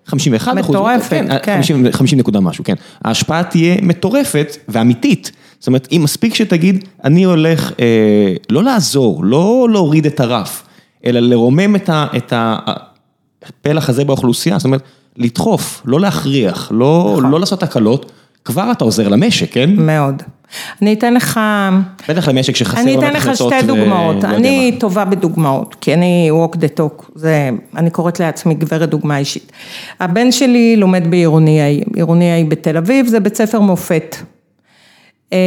51
אחוז, מטורפת, כן,
כן. 50, 50 נקודה משהו, כן. ההשפעה תהיה מטורפת ואמיתית. זאת אומרת, אם מספיק שתגיד, אני הולך אה, לא לעזור, לא להוריד את הרף, אלא לרומם את, ה, את הפלח הזה באוכלוסייה, זאת אומרת, לדחוף, לא להכריח, לא, נכון. לא לעשות הקלות, כבר אתה עוזר למשק, כן?
מאוד. אני אתן לך...
בטח למשק שחסר
אני אתן לך שתי דוגמאות, ו... אני לא טובה בדוגמאות, כי אני walk the talk, זה, אני קוראת לעצמי גברת דוגמה אישית. הבן שלי לומד בעירוני A, עירוני A בתל אביב, זה בית ספר מופת. אמ,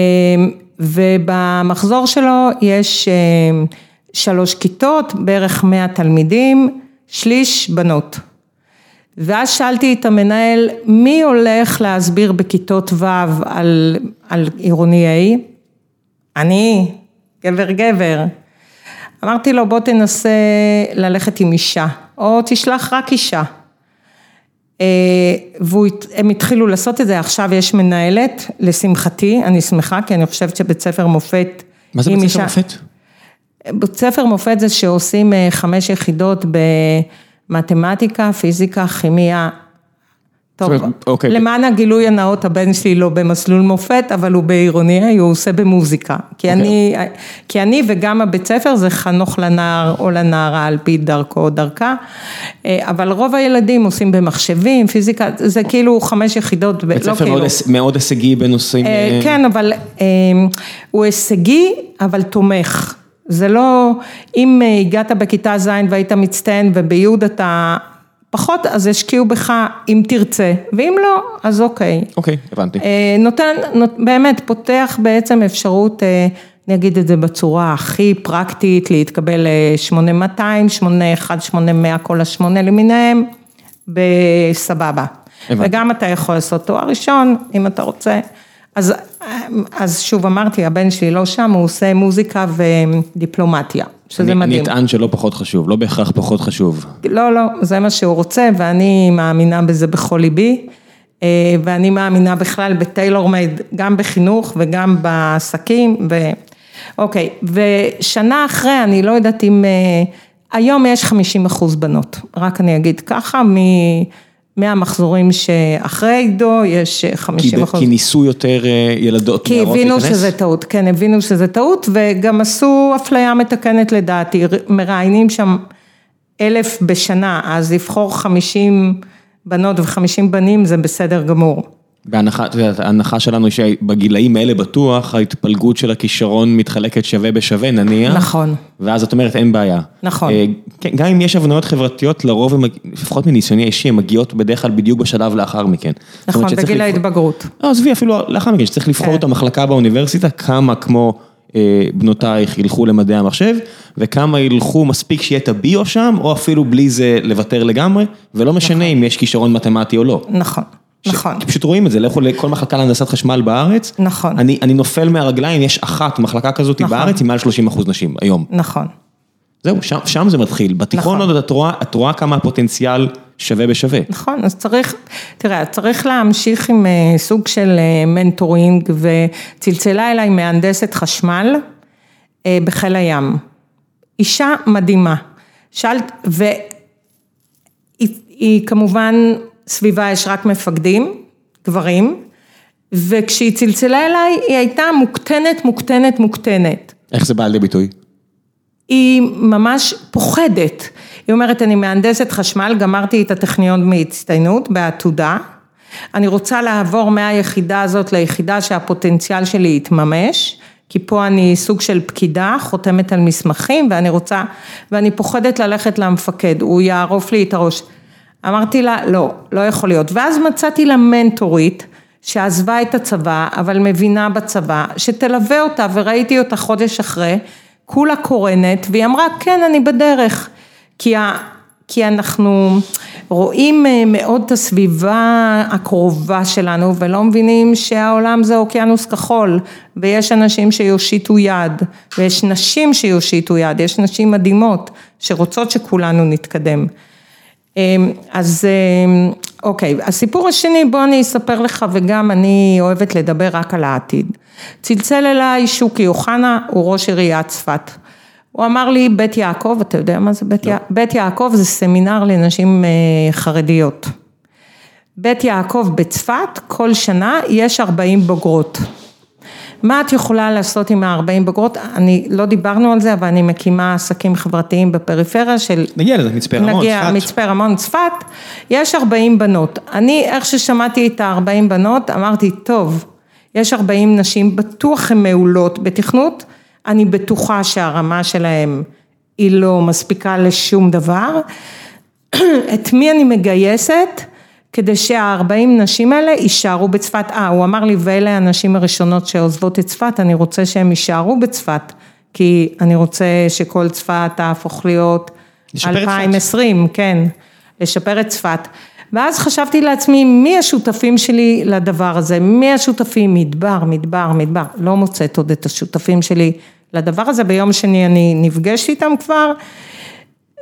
ובמחזור שלו יש אמ, שלוש כיתות, בערך 100 תלמידים, שליש בנות. ואז שאלתי את המנהל, מי הולך להסביר בכיתות ו' על, על עירוני A? אני, גבר גבר. אמרתי לו, בוא תנסה ללכת עם אישה, או תשלח רק אישה. אה, והם התחילו לעשות את זה, עכשיו יש מנהלת, לשמחתי, אני שמחה, כי אני חושבת שבית ספר מופת...
מה זה בית ספר מופת?
בית ספר מופת זה שעושים אה, חמש יחידות במתמטיקה, פיזיקה, כימיה. טוב, אוקיי. למען הגילוי הנאות, הבן שלי לא במסלול מופת, אבל הוא בעירוני, הוא עושה במוזיקה. כי, אוקיי. אני, כי אני וגם הבית ספר זה חנוך לנער או לנערה על פי דרכו או דרכה, אה, אבל רוב הילדים עושים במחשבים, פיזיקה, זה כאילו חמש יחידות,
בית לא ספר כאילו. מאוד, מאוד הישגי בנושאים...
אה, כן, אבל הוא הישגי, אבל תומך. זה לא, אם אה, הגעת בכיתה ז' והיית מצטיין ובי' אתה פחות, אז ישקיעו בך אם תרצה, ואם לא, אז אוקיי.
אוקיי, הבנתי.
אה, נותן, באמת, פותח בעצם אפשרות, אה, אני אגיד את זה בצורה הכי פרקטית, להתקבל ל-8200, 81, 8100, כל השמונה למיניהם, בסבבה. הבנתי. וגם אתה יכול לעשות תואר ראשון, אם אתה רוצה. אז, אז שוב אמרתי, הבן שלי לא שם, הוא עושה מוזיקה ודיפלומטיה, שזה
אני,
מדהים.
אני אטען שלא פחות חשוב, לא בהכרח פחות חשוב.
לא, לא, זה מה שהוא רוצה, ואני מאמינה בזה בכל ליבי, אה, ואני מאמינה בכלל בטיילור מייד, גם בחינוך וגם בעסקים, ו... אוקיי, ושנה אחרי, אני לא יודעת אם, אה, היום יש 50 אחוז בנות, רק אני אגיד ככה, מ... מהמחזורים שאחרי עידו יש 50 אחוז.
כי ניסו יותר אה, ילדות
כי הבינו שזה טעות, כן, הבינו שזה טעות וגם עשו אפליה מתקנת לדעתי, מראיינים שם אלף בשנה, אז לבחור 50 בנות ו-50 בנים זה בסדר גמור.
בהנחה, את יודעת, ההנחה שלנו היא שבגילאים האלה בטוח ההתפלגות של הכישרון מתחלקת שווה בשווה נניח.
נכון.
ואז את אומרת אין בעיה.
נכון.
אה, כן, גם אם יש הבניות חברתיות, לרוב, לפחות מניסיוני האישי, הן מגיעות בדרך כלל בדיוק בשלב לאחר מכן.
נכון, בגיל ההתבגרות.
לא, עזבי, אפילו לאחר מכן, שצריך לבחור כן. את המחלקה באוניברסיטה, כמה כמו אה, בנותייך ילכו למדעי המחשב, וכמה ילכו מספיק שיהיה את הביו שם, או אפילו בלי זה לוותר לגמרי, ולא משנה נכון. אם יש כישרון מתמטי או לא.
נכון. נכון.
פשוט רואים את זה, לכו לכל מחלקה להנדסת חשמל בארץ.
נכון.
אני, אני נופל מהרגליים, יש אחת מחלקה כזאת נכון. בארץ עם מעל 30 אחוז נשים היום.
נכון.
זהו, שם, שם זה מתחיל. בתיכון נכון. עוד את רואה, את רואה כמה הפוטנציאל שווה בשווה.
נכון, אז צריך, תראה, צריך להמשיך עם uh, סוג של uh, מנטורינג, וצלצלה אליי מהנדסת חשמל uh, בחיל הים. אישה מדהימה. שאלת, והיא כמובן סביבה יש רק מפקדים, גברים, וכשהיא צלצלה אליי, היא הייתה מוקטנת, מוקטנת, מוקטנת.
איך זה בא לידי ביטוי?
היא ממש פוחדת. היא אומרת, אני מהנדסת חשמל, גמרתי את הטכניון מהצטיינות, בעתודה. אני רוצה לעבור מהיחידה הזאת ליחידה שהפוטנציאל שלי יתממש, כי פה אני סוג של פקידה, חותמת על מסמכים, ואני רוצה, ואני פוחדת ללכת למפקד, הוא יערוף לי את הראש. אמרתי לה, לא, לא יכול להיות. ואז מצאתי לה מנטורית שעזבה את הצבא, אבל מבינה בצבא, שתלווה אותה, וראיתי אותה חודש אחרי, כולה קורנת, והיא אמרה, כן, אני בדרך. כי, ה, כי אנחנו רואים אה, מאוד את הסביבה הקרובה שלנו, ולא מבינים שהעולם זה אוקיינוס כחול, ויש אנשים שיושיטו יד, ויש נשים שיושיטו יד, יש נשים מדהימות, שרוצות שכולנו נתקדם. אמ, אז אמ, אוקיי, הסיפור השני, בוא אני אספר לך וגם אני אוהבת לדבר רק על העתיד. צלצל אליי שוקי אוחנה, הוא ראש עיריית צפת. הוא אמר לי, בית יעקב, אתה יודע מה זה בית לא. יעקב? בית יעקב זה סמינר לנשים אה, חרדיות. בית יעקב בצפת, כל שנה יש 40 בוגרות. מה את יכולה לעשות עם ה-40 בוגרות? אני, לא דיברנו על זה, אבל אני מקימה עסקים חברתיים בפריפריה של...
נגיע לזה, מצפה רמון, צפת. נגיע,
מצפה רמון, צפת. יש 40 בנות. אני, איך ששמעתי את ה-40 בנות, אמרתי, טוב, יש 40 נשים, בטוח הן מעולות בתכנות, אני בטוחה שהרמה שלהן היא לא מספיקה לשום דבר. [CLEARS THROAT] את מי אני מגייסת? כדי שהארבעים נשים האלה יישארו בצפת. אה, הוא אמר לי, ואלה הנשים הראשונות שעוזבות את צפת, אני רוצה שהן יישארו בצפת, כי אני רוצה שכל צפת תהפוך להיות
לשפר את צפת.
2020, כן, לשפר את צפת. ואז חשבתי לעצמי, מי השותפים שלי לדבר הזה? מי השותפים? מדבר, מדבר, מדבר. לא מוצאת עוד את השותפים שלי לדבר הזה. ביום שני אני נפגשת איתם כבר,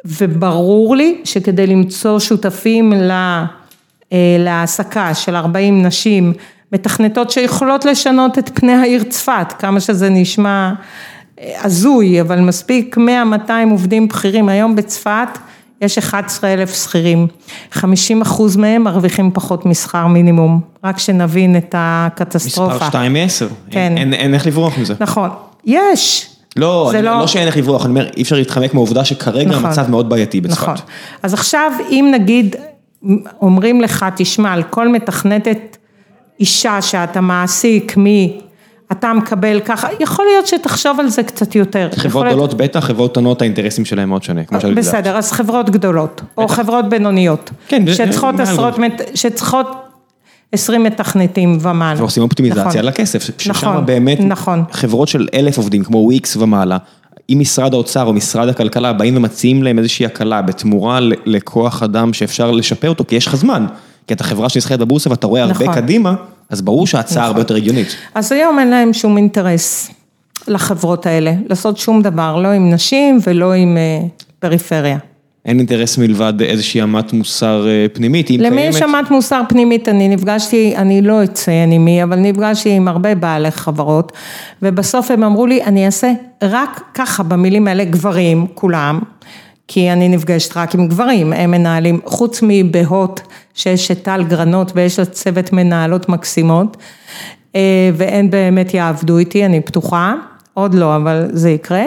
וברור לי שכדי למצוא שותפים ל- אה, להעסקה של 40 נשים מתכנתות שיכולות לשנות את פני העיר צפת, כמה שזה נשמע אה, הזוי, אבל מספיק 100-200 עובדים בכירים. היום בצפת יש 11 אלף שכירים, 50 אחוז מהם מרוויחים פחות משכר מינימום, רק שנבין את הקטסטרופה.
מספר 2 מ-10.
כן.
אין, אין איך לברוח מזה.
נכון, יש.
לא, אני, לא... לא שאין איך לברוח, אני אומר, אי אפשר להתחמק מהעובדה שכרגע
נכון.
המצב מאוד בעייתי בצפת.
נכון. אז עכשיו, אם נגיד, אומרים לך, תשמע, על כל מתכנתת אישה שאתה מעסיק, מי, אתה מקבל ככה, יכול להיות שתחשוב על זה קצת יותר.
חברות
להיות-
גדולות בטח, חברות קטנות האינטרסים שלהם מאוד שונה, כמו שאת יודעת.
בסדר, אז חברות גדולות, או חברות בינוניות.
כן,
שצריכות
זה-
עשרות, מת- שצריכות 20 מתכנתים ומעלה.
ועושים אופטימיזציה
נכון.
לכסף, ששם
נכון,
באמת
נכון.
חברות של אלף עובדים כמו וויקס ומעלה, אם משרד האוצר או משרד הכלכלה באים ומציעים להם איזושהי הקלה בתמורה לכוח אדם שאפשר לשפר אותו, כי יש לך זמן, כי אתה חברה שנסחרת בבורסה ואתה רואה הרבה
נכון.
קדימה, אז ברור שההצעה הרבה יותר הגיונית.
אז היום אין להם שום אינטרס לחברות האלה, לעשות שום דבר, לא עם נשים ולא עם אה, פריפריה.
אין אינטרס מלבד איזושהי אמת מוסר אה, פנימית, אם
למי
קיימת.
יש אמת מוסר פנימית, אני נפגשתי, אני לא אציין עם מי, אבל נפגשתי עם הרבה בעלי חברות, ובסוף הם אמרו לי, אני אעשה רק ככה במילים האלה, גברים, כולם, כי אני נפגשת רק עם גברים, הם מנהלים, חוץ מבהוט, שיש את טל גרנות ויש לה צוות מנהלות מקסימות, אה, והן באמת יעבדו איתי, אני פתוחה, עוד לא, אבל זה יקרה.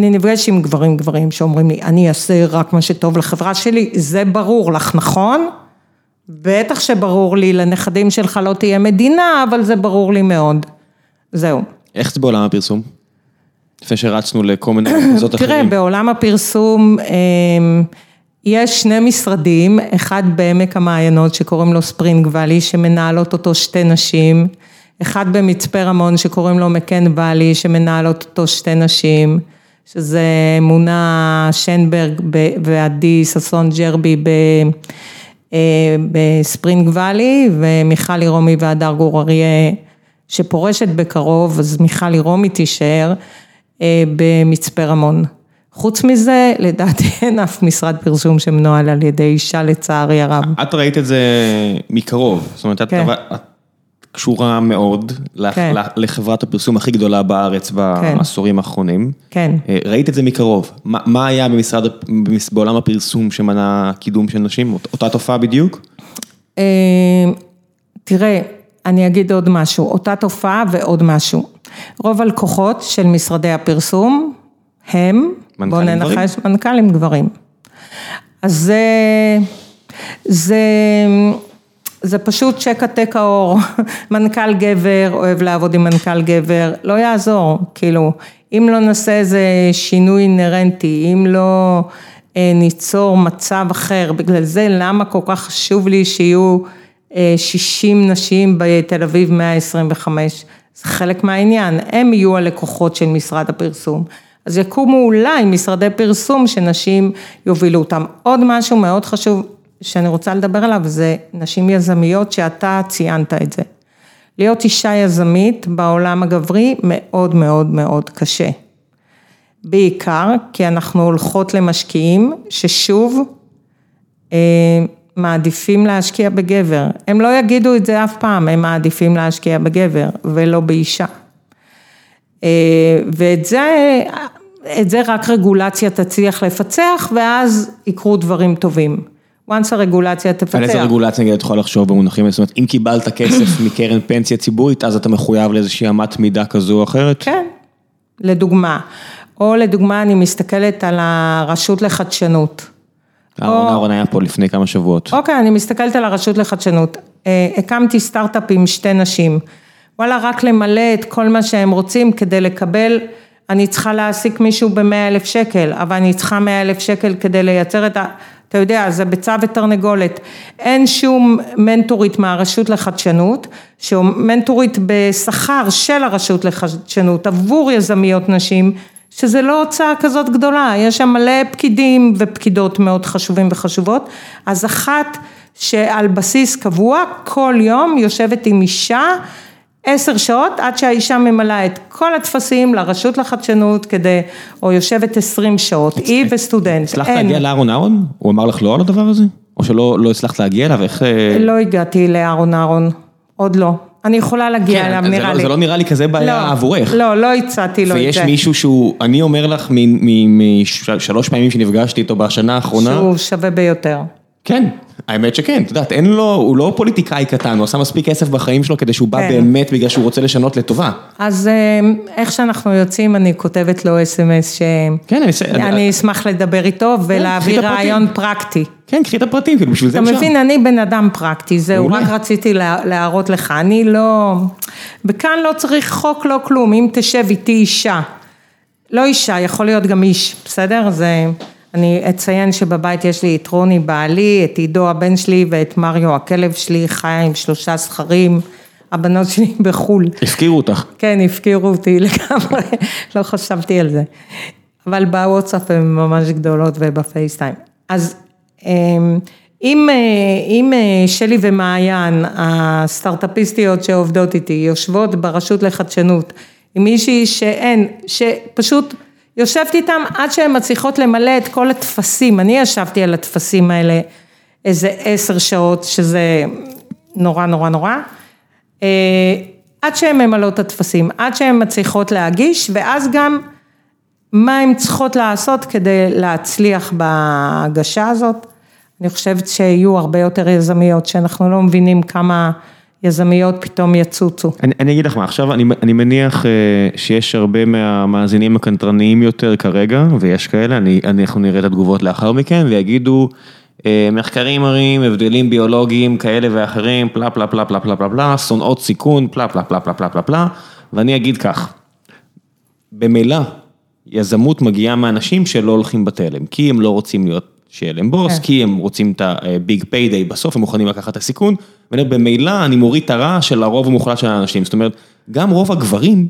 אני נפגשת עם גברים גברים שאומרים לי, אני אעשה רק מה שטוב לחברה שלי, זה ברור לך, נכון? בטח שברור לי, לנכדים שלך לא תהיה מדינה, אבל זה ברור לי מאוד. זהו.
איך זה בעולם הפרסום? לפני שרצנו לכל מיני [COUGHS] מחוזות
תראה,
אחרים.
בעולם הפרסום אמ, יש שני משרדים, אחד בעמק המעיינות שקוראים לו ספרינג ואלי, שמנהלות אותו שתי נשים, אחד במצפה רמון שקוראים לו מקן ואלי, שמנהלות אותו שתי נשים, שזה מונה שנברג ועדי ששון ג'רבי ב... אה, בספרינג ואלי, ומיכל ירומי והדר גור אריה, שפורשת בקרוב, אז מיכל ירומי תישאר אה, במצפה רמון. חוץ מזה, לדעתי [LAUGHS] אין אף משרד פרסום שמנוהל על ידי אישה לצערי הרב.
את ראית את זה מקרוב, זאת אומרת,
כן.
את קשורה מאוד
כן.
לחברת הפרסום הכי גדולה בארץ בעשורים האחרונים.
כן.
אה, ראית את זה מקרוב, מה מה היה במשרד, בעולם הפרסום שמנע קידום של נשים, אות- אותה תופעה בדיוק?
אה, תראה, אני אגיד עוד משהו, אותה תופעה ועוד משהו. רוב הלקוחות של משרדי הפרסום הם, בואו
מנכ"לים גברים?
ננחש, מנכ"לים גברים. אז זה, זה, זה שפשוט צ'ק עתק האור, מנכ"ל גבר, אוהב לעבוד עם מנכ"ל גבר, לא יעזור, כאילו, אם לא נעשה איזה שינוי אינהרנטי, אם לא אה, ניצור מצב אחר, בגלל זה למה כל כך חשוב לי שיהיו אה, 60 נשים בתל אביב 125, זה חלק מהעניין, הם יהיו הלקוחות של משרד הפרסום. אז יקומו אולי משרדי פרסום שנשים יובילו אותם. עוד משהו מאוד חשוב שאני רוצה לדבר עליו זה נשים יזמיות שאתה ציינת את זה. להיות אישה יזמית בעולם הגברי מאוד מאוד מאוד קשה. בעיקר כי אנחנו הולכות למשקיעים ששוב אה, מעדיפים להשקיע בגבר. הם לא יגידו את זה אף פעם, הם מעדיפים להשקיע בגבר ולא באישה. אה, ואת זה, את זה רק רגולציה תצליח לפצח ואז יקרו דברים טובים. Once הרגולציה תפצח.
על איזה רגולציה נגיד את יכולה לחשוב במונחים, זאת אומרת, אם קיבלת כסף [COUGHS] מקרן פנסיה ציבורית, אז אתה מחויב לאיזושהי אמת מידה כזו או אחרת?
כן, לדוגמה. או לדוגמה, אני מסתכלת על הרשות לחדשנות.
אהרון אהרון היה פה לפני כמה שבועות.
אוקיי, אני מסתכלת על הרשות לחדשנות. אה, הקמתי סטארט-אפ עם שתי נשים. וואלה, רק למלא את כל מה שהם רוצים כדי לקבל, אני צריכה להעסיק מישהו במאה אלף שקל, אבל אני צריכה מאה אלף שקל כדי לייצר את ה... אתה יודע, זה ביצה ותרנגולת. אין שום מנטורית מהרשות לחדשנות, שהוא מנטורית בשכר של הרשות לחדשנות עבור יזמיות נשים, שזה לא הוצאה כזאת גדולה, יש שם מלא פקידים ופקידות מאוד חשובים וחשובות, אז אחת שעל בסיס קבוע, כל יום יושבת עם אישה עשר שעות עד שהאישה ממלאה את כל הטפסים לרשות לחדשנות כדי, או יושבת עשרים שעות, היא וסטודנט.
הצלחת להגיע לאהרון אהרון? הוא אמר לך לא על הדבר הזה? או שלא לא הצלחת להגיע אליו? איך... אה,
לא הגעתי לאהרון אהרון, עוד לא. אני יכולה להגיע
כן,
אליו,
זה
נראה
לא-
לי.
זה לא נראה לי כזה בעיה
לא,
עבורך.
לא, לא הצעתי לו את זה.
ויש מישהו שהוא, אני אומר לך, משלוש פעמים שנפגשתי איתו בשנה האחרונה,
שהוא שווה ביותר.
כן, האמת שכן, את יודעת, אין לו, הוא לא פוליטיקאי קטן, הוא עשה מספיק כסף בחיים שלו כדי שהוא בא
כן.
באמת בגלל שהוא רוצה לשנות לטובה.
אז אה, איך שאנחנו יוצאים, אני כותבת לו אס.אם.אס ש...
כן, אני אעשה-
אני אשמח לדבר איתו
קחי
ולהעביר. רעיון פרקטי.
כן, קחי את הפרטים, כאילו בשביל זה
אתה
הוא שם.
מבין, אני בן אדם פרקטי, זהו. רק רציתי לה- להראות לך, אני לא... וכאן לא צריך חוק, לא כלום, אם תשב איתי אישה, לא אישה, יכול להיות גם איש, בסדר? זה... אני אציין שבבית יש לי את רוני בעלי, את עידו הבן שלי ואת מריו הכלב שלי, חיה עם שלושה זכרים, הבנות שלי [LAUGHS] בחו"ל.
הפקירו אותך.
כן, הפקירו אותי [LAUGHS] לגמרי, לא חשבתי על זה. אבל בוואטסאפ הן ממש גדולות ובפייסטיים. אז אמ, אם, אה, אם אה, שלי ומעיין, הסטארט-אפיסטיות שעובדות איתי, יושבות ברשות לחדשנות, עם מישהי שאין, שפשוט יושבת איתם עד שהן מצליחות למלא את כל הטפסים, אני ישבתי על הטפסים האלה איזה עשר שעות, שזה נורא נורא נורא. אה, עד שהן ממלאות את הטפסים, עד שהן מצליחות להגיש, ואז גם מה הן צריכות לעשות כדי להצליח בהגשה הזאת. אני חושבת שיהיו הרבה יותר יזמיות, שאנחנו לא מבינים כמה יזמיות פתאום יצוצו.
אני, אני אגיד לך מה, עכשיו אני, אני מניח אה, שיש הרבה מהמאזינים הקנטרניים יותר כרגע, ויש כאלה, אני, אנחנו נראה את התגובות לאחר מכן, ויגידו, אה, מחקרים מראים, הבדלים ביולוגיים כאלה ואחרים, פלה פלה פלה פלה פלה פלה פלה, שונאות סיכון, פלה פלה פלה פלה פלה פלה פלה, ואני אגיד כך, במילא, יזמות מגיעה מאנשים שלא הולכים בתלם, כי הם לא רוצים להיות, שיהיה להם בוס,
כן.
כי הם רוצים את ה big payday, בסוף הם מוכנים לקחת את הסיכון, ואני אומר, במילא אני מוריד את הרע של הרוב המוחלט של האנשים, זאת אומרת, גם רוב הגברים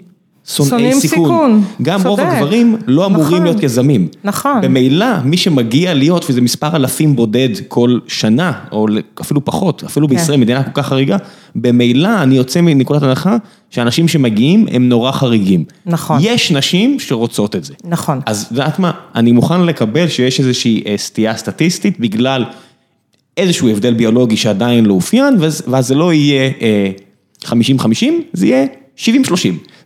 שונאי סיכון,
סיכון,
גם רוב. הגברים לא אמורים
נכון.
להיות יזמים.
נכון.
במילא, מי שמגיע להיות, וזה מספר אלפים בודד כל שנה, או אפילו פחות, אפילו
כן.
בישראל, מדינה כל כך חריגה, במילא אני יוצא מנקודת הנחה שאנשים שמגיעים הם נורא חריגים.
נכון.
יש נשים שרוצות את זה.
נכון.
אז יודעת מה, אני מוכן לקבל שיש איזושהי אה, סטייה סטטיסטית בגלל איזשהו הבדל ביולוגי שעדיין לא אופיין, ואז ואז זה לא יהיה אה, 50-50, זה יהיה 70-30,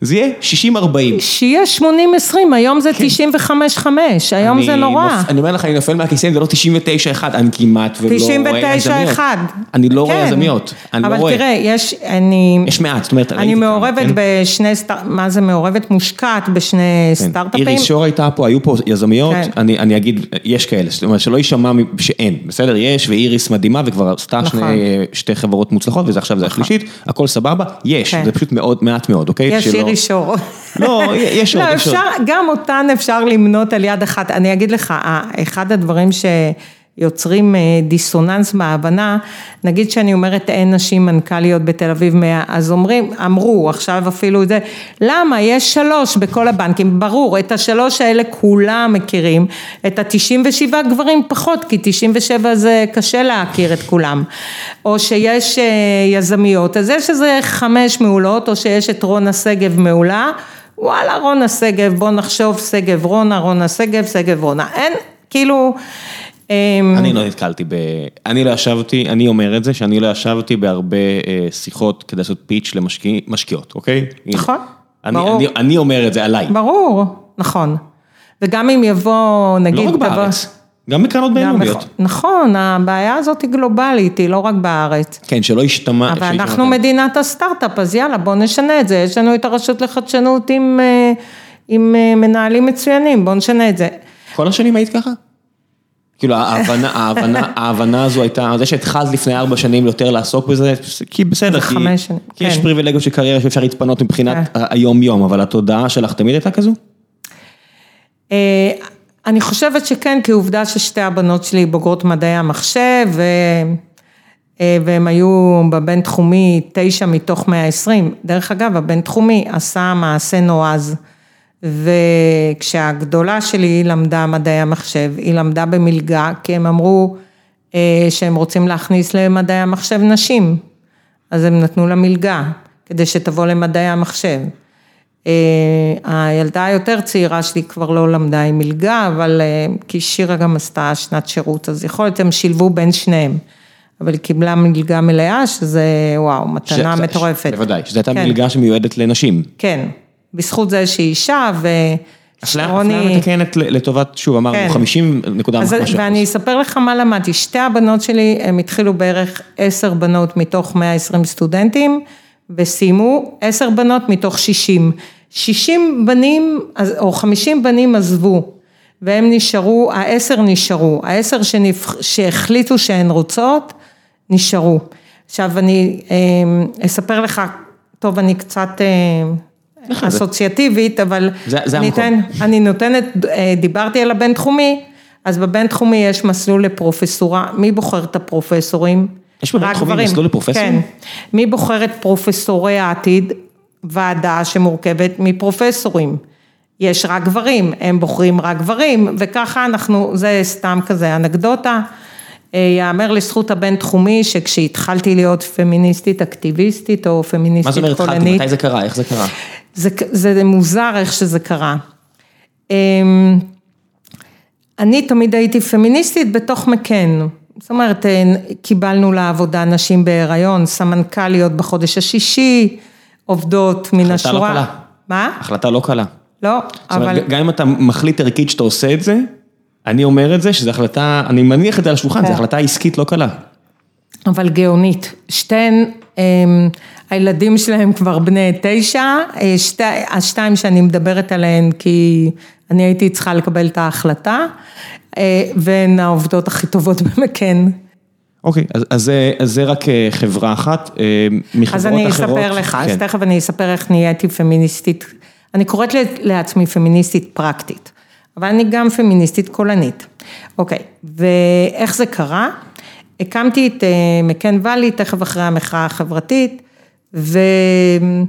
זה יהיה 60-40.
שיהיה 80-20, היום זה 95-5, היום זה נורא.
אני אומר לך, אני נופל מהכיסא, זה לא 99-1, אני כמעט ולא רואה יזמיות.
99-1.
אני לא רואה
כן.
יזמיות, אני לא
אבל
רואה.
תראה, יש, אני...
יש מעט, זאת אומרת,
אני מעורבת
כן?
בשני סטארט... מה זה מעורבת? מושקעת בשני
כן.
סטארט-אפים.
איריס שור הייתה פה, היו פה יזמיות,
כן.
אני, אני אגיד, יש כאלה, זאת אומרת שלא יישמע שאין, בסדר, יש, ואיריס מדהימה וכבר עשתה
נכון.
שתי חברות מוצלחות, וזה עכשיו זה השלישית, הכל סבבה, יש,
כן.
זה פשוט מאוד, מעט מאוד, אוקיי?
יש
שלא-
אירי שור.
לא, יש עוד,
לא,
יש עוד.
אפשר, גם אותן אפשר למנות על יד אחת. אני אגיד לך, ה- אחד הדברים שיוצרים אה, דיסוננס בהבנה, נגיד שאני אומרת אין נשים מנכ"ליות בתל אביב 100, אז אומרים, אמרו עכשיו אפילו את זה, למה? יש שלוש בכל הבנקים, ברור, את השלוש האלה כולם מכירים, את ה-97 גברים פחות, כי 97 זה קשה להכיר את כולם, או שיש אה, יזמיות, אז יש איזה חמש מעולות, או שיש את רונה שגב מעולה, וואלה רונה שגב, בוא נחשוב שגב רונה, רונה שגב, שגב רונה, אין, כאילו,
אני לא נתקלתי ב... אני לא ישבתי, אני אומר את זה, שאני לא ישבתי בהרבה אה, שיחות כדי לעשות פיץ' למשקיעות, אוקיי?
נכון, ברור.
אני, אומר את זה עליי,
ברור, נכון, וגם אם יבוא, נגיד,
לא רק בארץ, גם בקרנות בינלאומיות.
נכון, נכון, הבעיה הזאת היא גלובלית, היא לא רק בארץ.
כן, שלא ישתמע...
אבל אנחנו. מדינת הסטארט-אפ, אז יאללה, בואו נשנה את זה. יש לנו את הרשות לחדשנות עם, אה, עם אה, מנהלים מצוינים, בואו נשנה את זה.
כל השנים היית ככה? כאילו ההבנה, ההבנה, ההבנה הזו הייתה, זה שהתחלת לפני ארבע שנים יותר לעסוק בזה, כי בסדר, כי,
חמש שנים,
כי יש
כן.
פריבילגיות של קריירה שאפשר להתפנות מבחינת היום יום, אבל התודעה שלך תמיד הייתה כזו?
אה, אני חושבת שכן, כי עובדה ששתי הבנות שלי בוגרות מדעי המחשב, ו... אה, והם היו בבינתחומי תשע מתוך 120. דרך אגב, הבינתחומי עשה מעשה נועז. וכשהגדולה שלי למדה מדעי המחשב, היא למדה במלגה, כי הם אמרו אה, שהם רוצים להכניס למדעי המחשב נשים, אז הם נתנו לה מלגה, כדי שתבוא למדעי המחשב. אה, הילדה היותר צעירה שלי כבר לא למדה עם מלגה, אבל אה, כי שירה גם עשתה שנת שירות, אז יכול להיות הם שילבו בין שניהם. אבל היא קיבלה מלגה מלאה, שזה וואו, מתנה
ש-
מטורפת.
בוודאי, שזו הייתה
כן.
מלגה שמיועדת לנשים.
כן, בזכות זה שהיא אישה
אפליה
ושרוני...
אפליה מתקנת לטובת, שוב אמרנו,
כן.
50 נקודה משהו.
ואני אספר לך מה למדתי, שתי הבנות שלי, הם התחילו בערך עשר בנות מתוך 120 סטודנטים, וסיימו עשר בנות מתוך 60. 60 בנים, או 50 בנים עזבו, והם נשארו, העשר נשארו, העשר שנבח, שהחליטו שהן רוצות, נשארו. עכשיו אני אה, אספר לך, טוב, אני קצת אה, אסוציאטיבית, אבל
זה- זה.
אתן, אני נותנת, אה, דיברתי על הבינתחומי, אז בבינתחומי יש מסלול לפרופסורה, מי בוחר את הפרופסורים?
יש בבינתחומי. מסלול לפרופסורים?
כן. מי בוחר את פרופסורי העתיד? ועדה שמורכבת מפרופסורים. יש רק גברים, הם בוחרים רק גברים, וככה אנחנו, זה סתם כזה אנקדוטה. אה, יאמר לזכות הבינתחומי שכשהתחלתי להיות פמיניסטית אקטיביסטית או
מה
פמיניסטית
זאת אומרת התחלתי?
קולנית,
מתי זה קרה? איך זה קרה?
זה, זה מוזר איך שזה קרה. אמ, אני תמיד הייתי פמיניסטית בתוך מקן. זאת אומרת, אה, קיבלנו לעבודה נשים בהיריון, סמנכ"ליות בחודש השישי, עובדות מן
החלטה לא
השורה.
קלה.
מה?
החלטה לא קלה.
לא,
זאת אומרת,
אבל...
גם אם אתה מחליט ערכית שאתה עושה את זה, אני אומר את זה, שזו החלטה, אני מניח את זה על השולחן,
כן.
זו החלטה עסקית לא קלה.
אבל גאונית. שתיהן, הילדים שלהם כבר בני תשע, אה, שתי, השתיים שאני מדברת עליהן כי אני הייתי צריכה לקבל את ההחלטה, אה, והן העובדות הכי טובות [LAUGHS] במקן.
אוקיי, אז, אז, זה- אז זה רק אה, חברה אחת, מחברות
אז אני
אחרות.
אספר לך, אז
כן.
תכף אני אספר איך נהייתי פמיניסטית, אני קוראת לעצמי פמיניסטית פרקטית, אבל אני גם פמיניסטית קולנית. אוקיי, ואיך זה קרה? הקמתי את אה, מקן ואלי תכף אחרי המחאה החברתית, ואף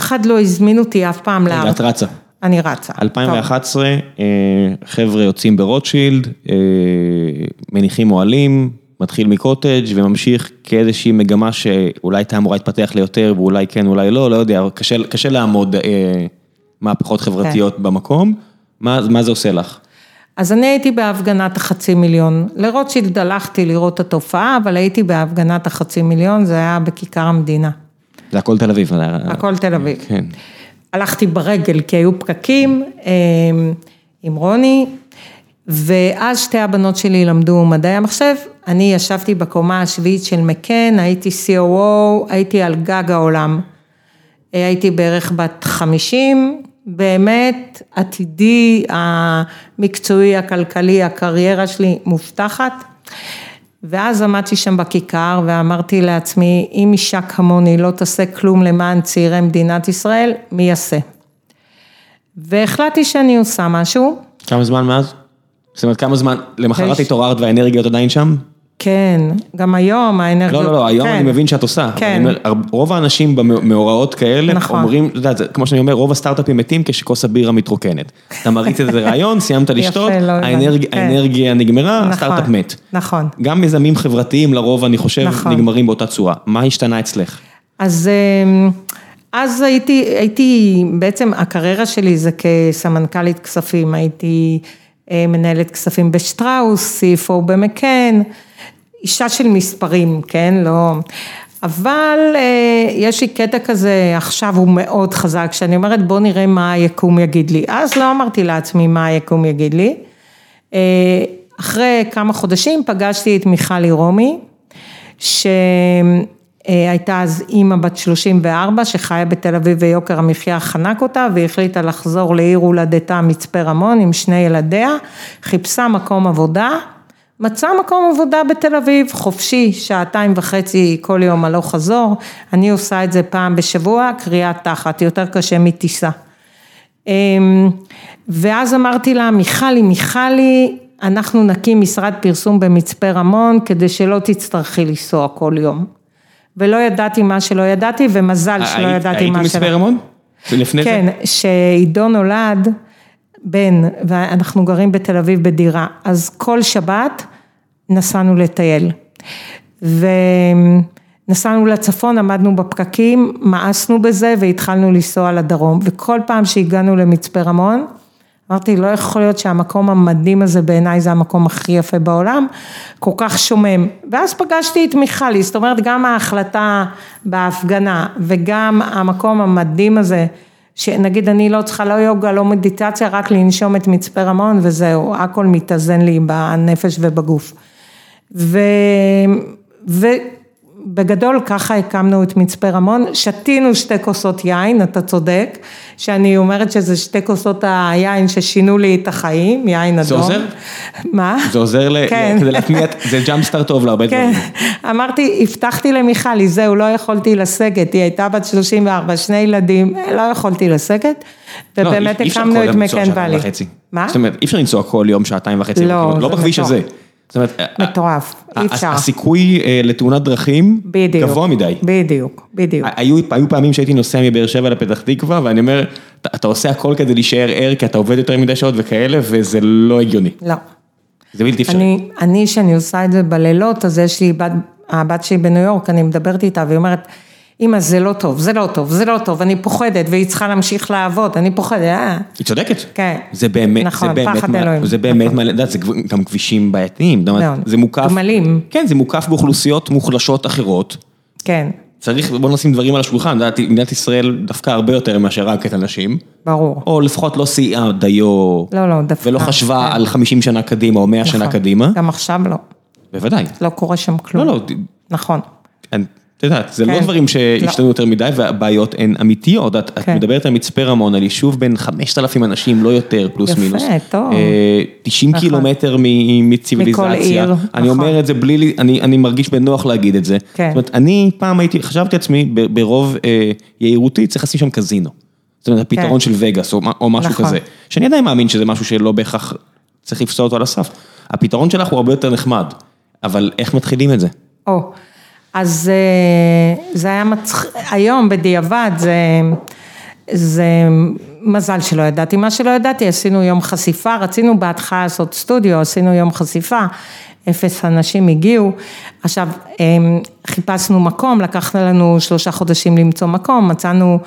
אחד לא הזמין אותי אף פעם
רגע, את רצה.
אני רצה.
2011, אה, חבר'ה יוצאים ברוטשילד, אה, מניחים אוהלים, מתחיל מקוטג' וממשיך כאיזושהי מגמה שאולי הייתה אמורה להתפתח ליותר ואולי כן, אולי לא, לא יודע, קשה, קשה לעמוד אה, מהפכות חברתיות
כן.
במקום. מה, מה זה עושה לך?
אז אני הייתי בהפגנת החצי מיליון. לרוטשילד הלכתי לראות את התופעה, אבל הייתי בהפגנת החצי מיליון, זה היה בכיכר המדינה.
זה הכל תל אביב.
הכל תל אביב.
כן.
הלכתי ברגל כי היו פקקים אה, עם רוני, ואז שתי הבנות שלי למדו מדעי המחשב, אני ישבתי בקומה השביעית של מקן, הייתי COO, הייתי על גג העולם. אה, הייתי בערך בת 50, באמת עתידי, המקצועי, הכלכלי, הקריירה שלי מובטחת. ואז עמדתי שם בכיכר ואמרתי לעצמי, אם אישה כמוני לא תעשה כלום למען צעירי מדינת ישראל, מי יעשה? והחלטתי שאני עושה משהו,
כמה זמן מאז? זאת אומרת, כמה זמן, למחרת התעוררת והאנרגיות עדיין שם?
כן, גם היום האנרגיות,
לא, לא, לא, היום
כן.
אני מבין שאת עושה.
כן.
אומר, רוב האנשים במאורעות כאלה
נכון.
אומרים, אתה יודע, זה כמו שאני אומר, רוב הסטארט-אפים מתים כשכוס הבירה מתרוקנת. אתה מריץ איזה רעיון, סיימת [LAUGHS] לשתות,
לא.
האנרג-
כן.
האנרגיה נגמרה,
נכון,
הסטארט-אפ מת.
נכון.
גם מיזמים חברתיים לרוב, אני חושב,
נכון.
נגמרים באותה צורה. מה השתנה אצלך?
אז, אמ, אז הייתי, הייתי, בעצם הקריירה שלי זה כסמנכ"לית כספים, הייתי אה, מנהלת כספים בשטראוס, CFO במקן, אישה של מספרים, כן, לא, אבל אה, יש לי קטע כזה, עכשיו הוא מאוד חזק, שאני אומרת בוא נראה מה היקום יגיד לי, אז לא אמרתי לעצמי מה היקום יגיד לי, אה, אחרי כמה חודשים פגשתי את מיכלי רומי, שהייתה אז אימא בת 34 שחיה בתל אביב ויוקר המחיה חנק אותה והחליטה לחזור לעיר הולדתה מצפה רמון עם שני ילדיה, חיפשה מקום עבודה, מצאה מקום עבודה בתל אביב, חופשי, שעתיים וחצי כל יום הלוך חזור, אני עושה את זה פעם בשבוע, קריאת תחת, יותר קשה מטיסה. אמ, ואז אמרתי לה, מיכלי, מיכלי, אנחנו נקים משרד פרסום במצפה רמון, כדי שלא תצטרכי לנסוע כל יום. ולא ידעתי מה שלא ידעתי, ומזל שלא
היית-
ידעתי
היית
מה
במצפה
שלא...
רמון? לפני זה?
כן, שעידו נולד בן, ואנחנו גרים בתל אביב בדירה, אז כל שבת נסענו לטייל. ונסענו לצפון, עמדנו בפקקים, מאסנו בזה והתחלנו לנסוע לדרום. וכל פעם שהגענו למצפה רמון, אמרתי, לא יכול להיות שהמקום המדהים הזה בעיניי זה המקום הכי יפה בעולם, כל כך שומם. ואז פגשתי את מיכלי, זאת אומרת, גם ההחלטה בהפגנה וגם המקום המדהים הזה, שנגיד אני לא צריכה לא יוגה, לא מדיטציה, רק לנשום את מצפה רמון וזהו, הכל מתאזן לי בנפש ובגוף. ו... ו... בגדול ככה הקמנו את מצפה רמון, שתינו שתי כוסות יין, אתה צודק, שאני אומרת שזה שתי כוסות היין ששינו לי את החיים, יין אדום.
זה עוזר?
מה?
זה עוזר ל...
כן.
כדי להטמיע, זה ג'אמפ סטארט טוב להרבה
כן,
דברים.
אמרתי, הבטחתי למיכלי, זהו, לא יכולתי לסגת, היא הייתה בת 34, שני ילדים, לא יכולתי לסגת,
לא,
ובאמת
אפשר
הקמנו את מקן ואלי. מה?
זאת אומרת, אי אפשר לנסוע כל יום שעתיים וחצי.
לא,
לא בכביש
מטורף.
הזה. זאת אומרת,
מטורף, אי אפשר.
הסיכוי אה, לתאונת דרכים
בדיוק.
גבוה מדי.
בדיוק, בדיוק.
היו, היו פעמים שהייתי נוסע מבאר שבע לפתח תקווה, ואני אומר, אתה, אתה עושה הכל כדי להישאר ער, כי אתה עובד יותר מדי שעות וכאלה, וזה לא הגיוני.
לא.
זה בלתי אפשרי.
אני, אני, שאני עושה את זה בלילות, אז יש לי בת, הבת שלי בניו יורק, אני מדברת איתה, והיא אומרת, אמא, זה לא טוב, זה לא טוב, זה לא טוב, אני פוחדת, והיא צריכה להמשיך לעבוד, אני פוחדת, אה.
היא צודקת.
כן.
זה באמת,
נכון,
זה באמת,
פחד
מה-
אלוהים.
זה באמת,
נכון.
מה- יודעת, זה גם כבישים בעייתיים,
מאוד.
זה מוקף,
גמלים.
כן, זה מוקף באוכלוסיות מוחלשות אחרות.
כן,
צריך, בוא נשים דברים על השולחן, מדינת ישראל דווקא הרבה יותר מאשר רק את הנשים,
ברור.
או לפחות לא סייעה דיו,
לא, לא, דווקא.
ולא חשבה
כן.
על 50 שנה קדימה או 100 שנה
נכון.
קדימה,
גם עכשיו לא,
בוודאי.
לא קורה שם כלום.
לא, לא,
נכון.
אני- את יודעת, זה לא
כן.
דברים שהשתנו יותר מדי והבעיות הן אמיתיות, את את
כן.
מדברת על מצפה רמון, על יישוב בין 5,000 אנשים, לא יותר, פלוס
יפה,
מינוס.
טוב.
אה, 90
נכון.
קילומטר מציוויליזציה.
מכל עיר,
אני
נכון.
אומר את זה בלי, לי- אני אני מרגיש בנוח להגיד את זה.
כן.
זאת אומרת, אני פעם הייתי, חשבתי לעצמי, ב- ברוב אה, יהירותי, צריך לשים שם קזינו. זאת אומרת, הפתרון של וגאס או או משהו
כן. נכון.
כזה. שאני עדיין מאמין שזה משהו שלא בהכרח צריך לפסול אותו על הסף. הפתרון שלך הוא הרבה יותר נחמד, אבל איך מתחילים את זה?
או, אז אה, זה היה מצחיק, היום בדיעבד זה, זה מזל שלא ידעתי, מה שלא ידעתי, עשינו יום חשיפה, רצינו בהתחלה לעשות סטודיו, עשינו יום חשיפה, אפס אנשים הגיעו, עכשיו אה, חיפשנו מקום, לקח לנו שלושה חודשים למצוא מקום, מצאנו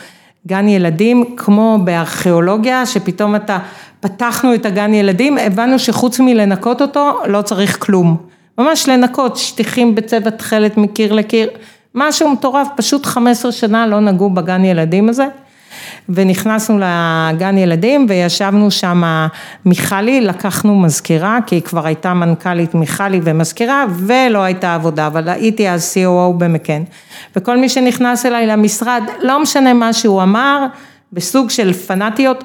גן ילדים כמו בארכיאולוגיה, שפתאום אתה, פתחנו את הגן ילדים, הבנו שחוץ מלנקות אותו לא צריך כלום. ממש לנקות שטיחים בצבע תכלת מקיר לקיר, משהו מטורף, פשוט 15 שנה לא נגעו בגן ילדים הזה. ונכנסנו לגן ילדים וישבנו שם מיכלי, לקחנו מזכירה, כי היא כבר הייתה מנכ"לית מיכלי ומזכירה, ולא הייתה עבודה, אבל הייתי אז COO במקן. וכל מי שנכנס אליי למשרד, לא משנה מה שהוא אמר, בסוג של פנאטיות,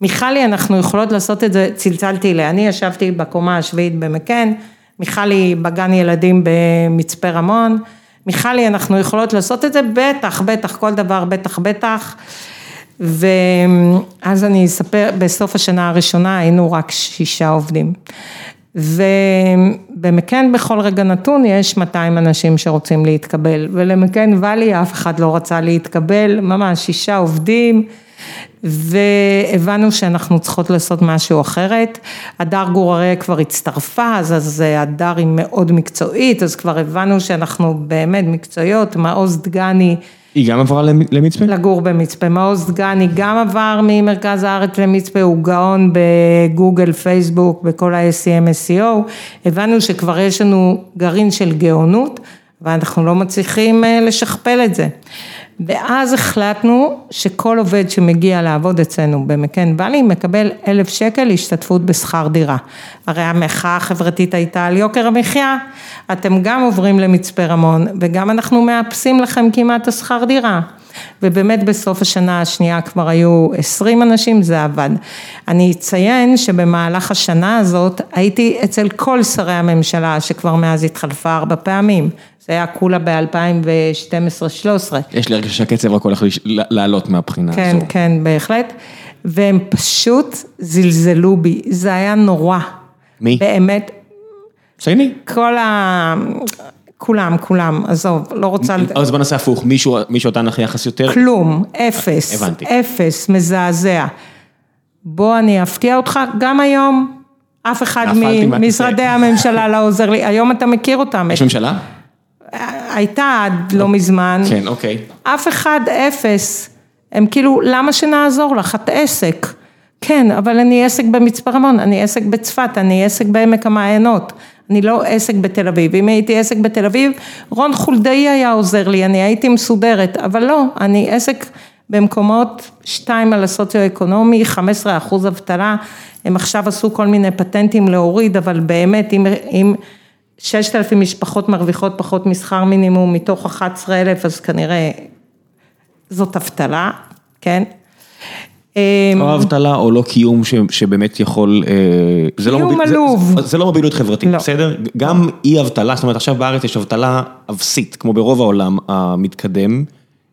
מיכלי, אנחנו יכולות לעשות את זה, צלצלתי אליה, אני ישבתי בקומה השביעית במקן, מיכלי בגן ילדים במצפה רמון, מיכלי, אנחנו יכולות לעשות את זה, בטח, בטח, כל דבר, בטח, בטח. ואז אני אספר, בסוף השנה הראשונה היינו רק שישה עובדים. ובמקן בכל רגע נתון יש 200 אנשים שרוצים להתקבל, ולמקן ואלי אף אחד לא רצה להתקבל, ממש שישה עובדים. והבנו שאנחנו צריכות לעשות משהו אחרת. הדר גוררה כבר הצטרפה, אז, אז הדר היא מאוד מקצועית, אז כבר הבנו שאנחנו באמת מקצועיות, מעוז דגני.
היא גם עברה למצפה?
לגור במצפה, מעוז דגני גם עבר ממרכז הארץ למצפה, הוא גאון בגוגל, פייסבוק, בכל ה-SEM, SEO, הבנו שכבר יש לנו גרעין של גאונות, ואנחנו לא מצליחים לשכפל את זה. ואז החלטנו שכל עובד שמגיע לעבוד אצלנו במקן ואלי מקבל אלף שקל השתתפות בשכר דירה. הרי המחאה החברתית הייתה על יוקר המחיה, אתם גם עוברים למצפה רמון וגם אנחנו מאפסים לכם כמעט השכר דירה. ובאמת בסוף השנה השנייה כבר היו 20 אנשים, זה עבד. אני אציין שבמהלך השנה הזאת הייתי אצל כל שרי הממשלה שכבר מאז התחלפה ארבע פעמים. זה היה כולה ב-2012-2013.
יש לי הרגשה שהקצב רק הולך לעלות מהבחינה
כן,
הזו.
כן, כן, בהחלט. והם פשוט זלזלו בי, זה היה נורא.
מי?
באמת.
צייני.
כל ה... כולם, כולם, עזוב, לא רוצה...
אז בוא נעשה הפוך, מישהו נתן לך יחס יותר?
כלום, אפס.
הבנתי.
אפס, מזעזע. בוא אני אפתיע אותך, גם היום, אף אחד ממשרדי. [LAUGHS] הממשלה לא עוזר לי, היום אתה מכיר אותם.
יש ממשלה?
הייתה עד לא מזמן.
כן, אוקיי.
אף אחד אפס. הם כאילו, למה שנעזור לך? את עסק. כן, אבל אני עסק במצפה רמון, אני עסק בצפת, אני עסק בעמק המעיינות. אני לא עסק בתל אביב. אם הייתי עסק בתל אביב, רון חולדאי היה עוזר לי, אני הייתי מסודרת, אבל לא, אני עסק במקומות שתיים על הסוציו-אקונומי, 15 אחוז אבטלה, הם עכשיו עשו כל מיני פטנטים להוריד, אבל באמת, אם, אם 6,000 משפחות מרוויחות פחות משכר מינימום מתוך 11,000, אז כנראה זאת אבטלה, כן?
או אבטלה או לא קיום ש, שבאמת יכול, אה, זה, לא מוביל,
עלוב.
זה, זה לא מוביליות חברתית,
לא.
בסדר? גם אי אבטלה, זאת אומרת עכשיו בארץ יש אבטלה אפסית, כמו ברוב העולם המתקדם,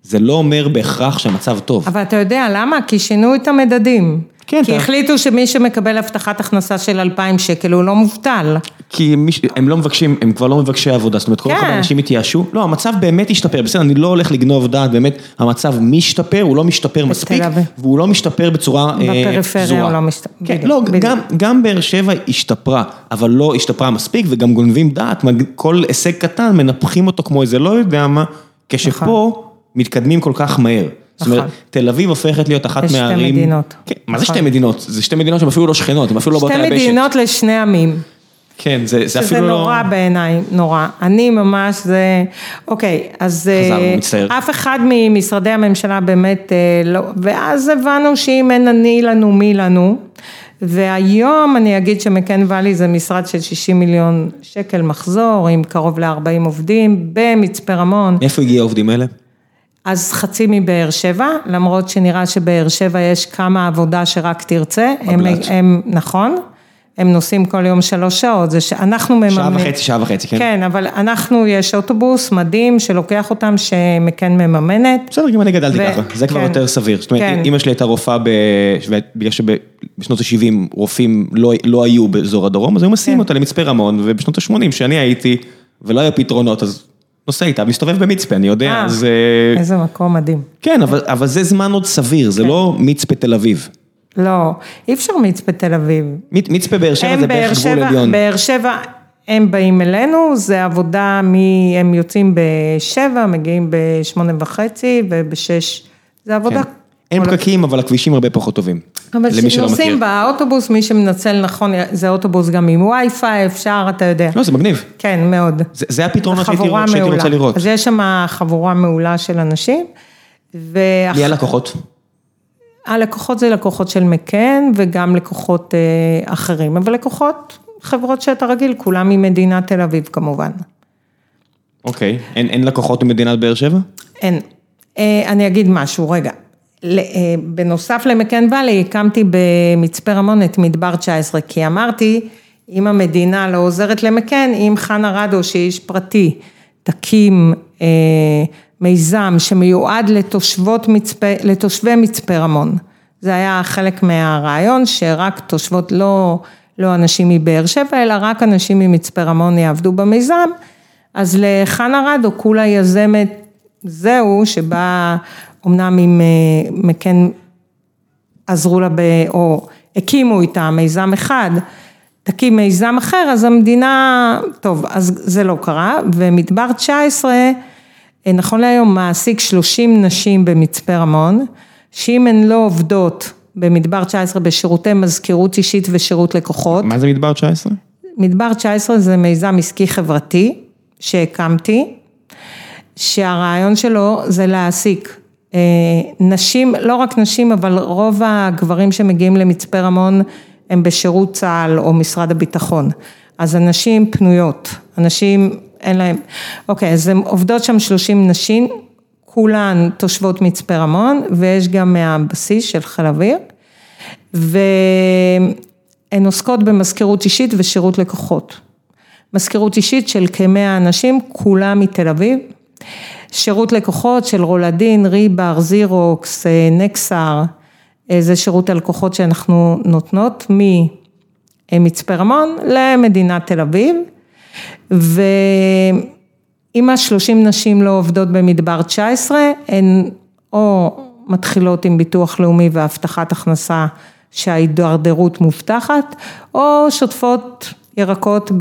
זה לא אומר בהכרח שהמצב טוב.
אבל אתה יודע למה? כי שינו את המדדים.
כן,
כי
אתה-
החליטו שמי שמקבל הבטחת הכנסה של 2,000 שקל הוא לא מובטל.
כי מי, ש- הם לא מבקשים, הם כבר לא מבקשי עבודה, זאת אומרת כל כך
כן.
הרבה אנשים התייאשו, לא, המצב באמת השתפר, בסדר, אני לא הולך לגנוב דעת, באמת, המצב משתפר, הוא לא משתפר מספיק. והוא לא משתפר בצורה אה,
בפריפריה
פזורה.
הוא לא משתפר,
כן,
בדיוק,
לא. גם, גם באר שבע השתפרה, אבל לא השתפרה מספיק, וגם גונבים דעת, כל הישג קטן מנפחים אותו כמו איזה לא יודע מה, כשפה מתקדמים כל כך מהר. זאת אומרת,
נכון.
תל אביב הופכת להיות אחת
יש שתי
מהערים...
מדינות.
כן, מה זה
נכון.
שתי מדינות? זה שתי מדינות שהן אפילו לא שכנות, הן אפילו לא באותה
שתי
יבשת.
מדינות לשני עמים.
כן, זה, זה
שזה
אפילו לא...
נורא בעיניי, נורא. אני ממש, זה... אוקיי, אז...
חזרנו,
אה,
מצטער.
אף אחד ממשרדי הממשלה באמת אה, לא... ואז הבנו שאם אין אני לנו, מי לנו. והיום אני אגיד שמקן ואלי זה משרד של 60 מיליון שקל מחזור, עם קרוב ל-40 עובדים, במצפה רמון.
מאיפה הגיעו העובדים האלה?
אז חצי מבאר שבע, למרות שנראה שבאר שבע יש כמה עבודה שרק תרצה. הם,
בבל"ת.
הם, נכון, הם נוסעים כל יום שלוש שעות, זה שאנחנו מממנים.
שעה וחצי, שעה וחצי, כן?
כן, אבל אנחנו, יש אוטובוס מדהים שלוקח אותם, שמקן מממנת.
בסדר, גם אני גדלתי
ו-
ככה, זה כבר
כן.
יותר סביר. זאת אומרת,
כן.
אמא שלי הייתה רופאה, ב... בגלל שבשנות ה-70 רופאים לא, לא היו באזור הדרום, אז היו מסיעים
כן.
אותה למצפה רמון, ובשנות ה-80, שאני הייתי, ולא היו פתרונות, אז נוסע איתה, מסתובב במצפה, אני יודע,
אה,
אז... אה,
איזה מקום מדהים.
כן, אבל, אבל זה זמן עוד סביר, זה לא מצפה תל אביב.
לא, אי אפשר מצפה תל אביב.
מצ- מצפה באר שבע זה בערך גבול עליון.
באר שבע, הם באים אלינו, זה עבודה מ... הם יוצאים בשבע, מגיעים בשמונה וחצי ובשש, זה עבודה.
כן. אין פקקים, אבל הכבישים הרבה פחות טובים.
אבל. כשנוסעים באוטובוס, מי שמנצל נכון, זה אוטובוס גם עם וי-פיי, אפשר, אתה יודע.
לא, זה מגניב.
כן, מאוד.
זה, זה הפתרונות שהייתי. רוצה לראות.
אז יש שם חבורה מעולה של אנשים.
מי הלקוחות?
הלקוחות זה לקוחות של מקן וגם לקוחות אה, אחרים, אבל לקוחות, חברות שאתה רגיל, כולם ממדינת תל אביב כמובן.
אוקיי. אין, אין לקוחות ממדינת באר שבע?
אין. אה, אני אגיד משהו, רגע. ל- אה, בנוסף למקן ואלי, הקמתי במצפה רמון את מדבר 19, כי אמרתי, אם המדינה לא עוזרת למקן, אם חנה רדו, שהיא איש פרטי, תקים אה, מיזם שמיועד לתושבות מצפה, לתושבי מצפה רמון. זה היה חלק מהרעיון, שרק תושבות, לא, לא אנשים מבאר שבע, אלא רק אנשים ממצפה רמון יעבדו במיזם. אז לחנה רדו, כולה יזמת זהו, שבה אמנם עם אה, מקן עזרו לה, ב, או הקימו איתה מיזם אחד, תקים מיזם אחר, אז המדינה, טוב, אז זה לא קרה, ומדבר 19, אה, נכון להיום מעסיק 30 נשים במצפה רמון, שאם הן לא עובדות במדבר 19 בשירותי מזכירות אישית ושירות לקוחות,
מה זה מדבר 19?
מדבר 19 זה מיזם עסקי חברתי שהקמתי, שהרעיון שלו זה להעסיק אה, נשים, לא רק נשים, אבל רוב הגברים שמגיעים למצפה רמון הם בשירות צה"ל או משרד הביטחון. אז הנשים פנויות, אנשים אין להם, אוקיי, אז הן עובדות שם 30 נשים, כולן תושבות מצפה רמון, ויש גם מהבסיס של חיל אוויר. והן עוסקות במזכירות אישית ושירות לקוחות. מזכירות אישית של כמאה אנשים, כולם מתל אביב. שירות לקוחות של רולדין, ריבר, זירוקס, אה, נקסר, אה, זה שירות הלקוחות שאנחנו נותנות ממצפה רמון למדינת תל אביב. אם השלושים נשים לא עובדות במדבר 19, הן או מתחילות עם ביטוח לאומי והבטחת הכנסה שההידרדרות מובטחת, או שוטפות ירקות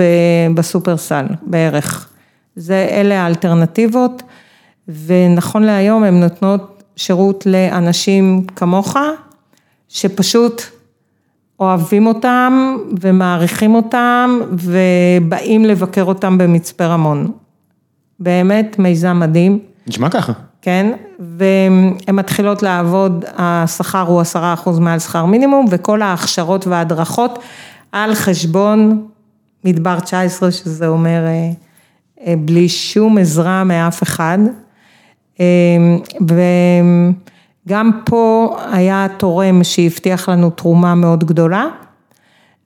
בסופרסל בערך. זה, אלה האלטרנטיבות, ונכון להיום הן נותנות שירות לאנשים כמוך, שפשוט אוהבים אותם ומעריכים אותם ובאים לבקר אותם במצפה רמון. באמת מיזם מדהים.
נשמע ככה.
כן, והן מתחילות לעבוד, השכר הוא עשרה אחוז מעל שכר מינימום וכל ההכשרות וההדרכות על חשבון מדבר 19, שזה אומר אה, אה, בלי שום עזרה מאף אחד. אה, וגם פה היה תורם שהבטיח לנו תרומה מאוד גדולה,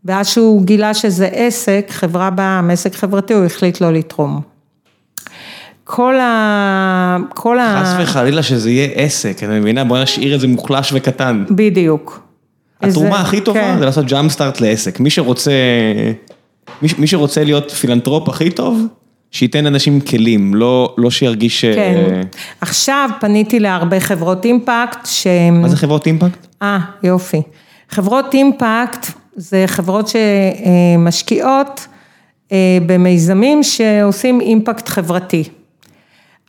ואז שהוא גילה שזה עסק, חברה בעם, עסק חברתי, הוא החליט לא לתרום. כל ה... כל ה...
חס וחלילה שזה יהיה עסק, אני מבינה? בוא נשאיר את זה מוחלש וקטן.
בדיוק.
התרומה איזה... הכי טובה כן. זה לעשות ג'אמפ סטארט לעסק. מי שרוצה, מי, מי שרוצה להיות פילנטרופ הכי טוב, שייתן לאנשים כלים, לא, לא שירגיש...
כן. עכשיו פניתי להרבה חברות אימפקט ש...
מה זה חברות אימפקט?
אה, יופי. חברות אימפקט זה חברות שמשקיעות אה, במיזמים שעושים אימפקט חברתי.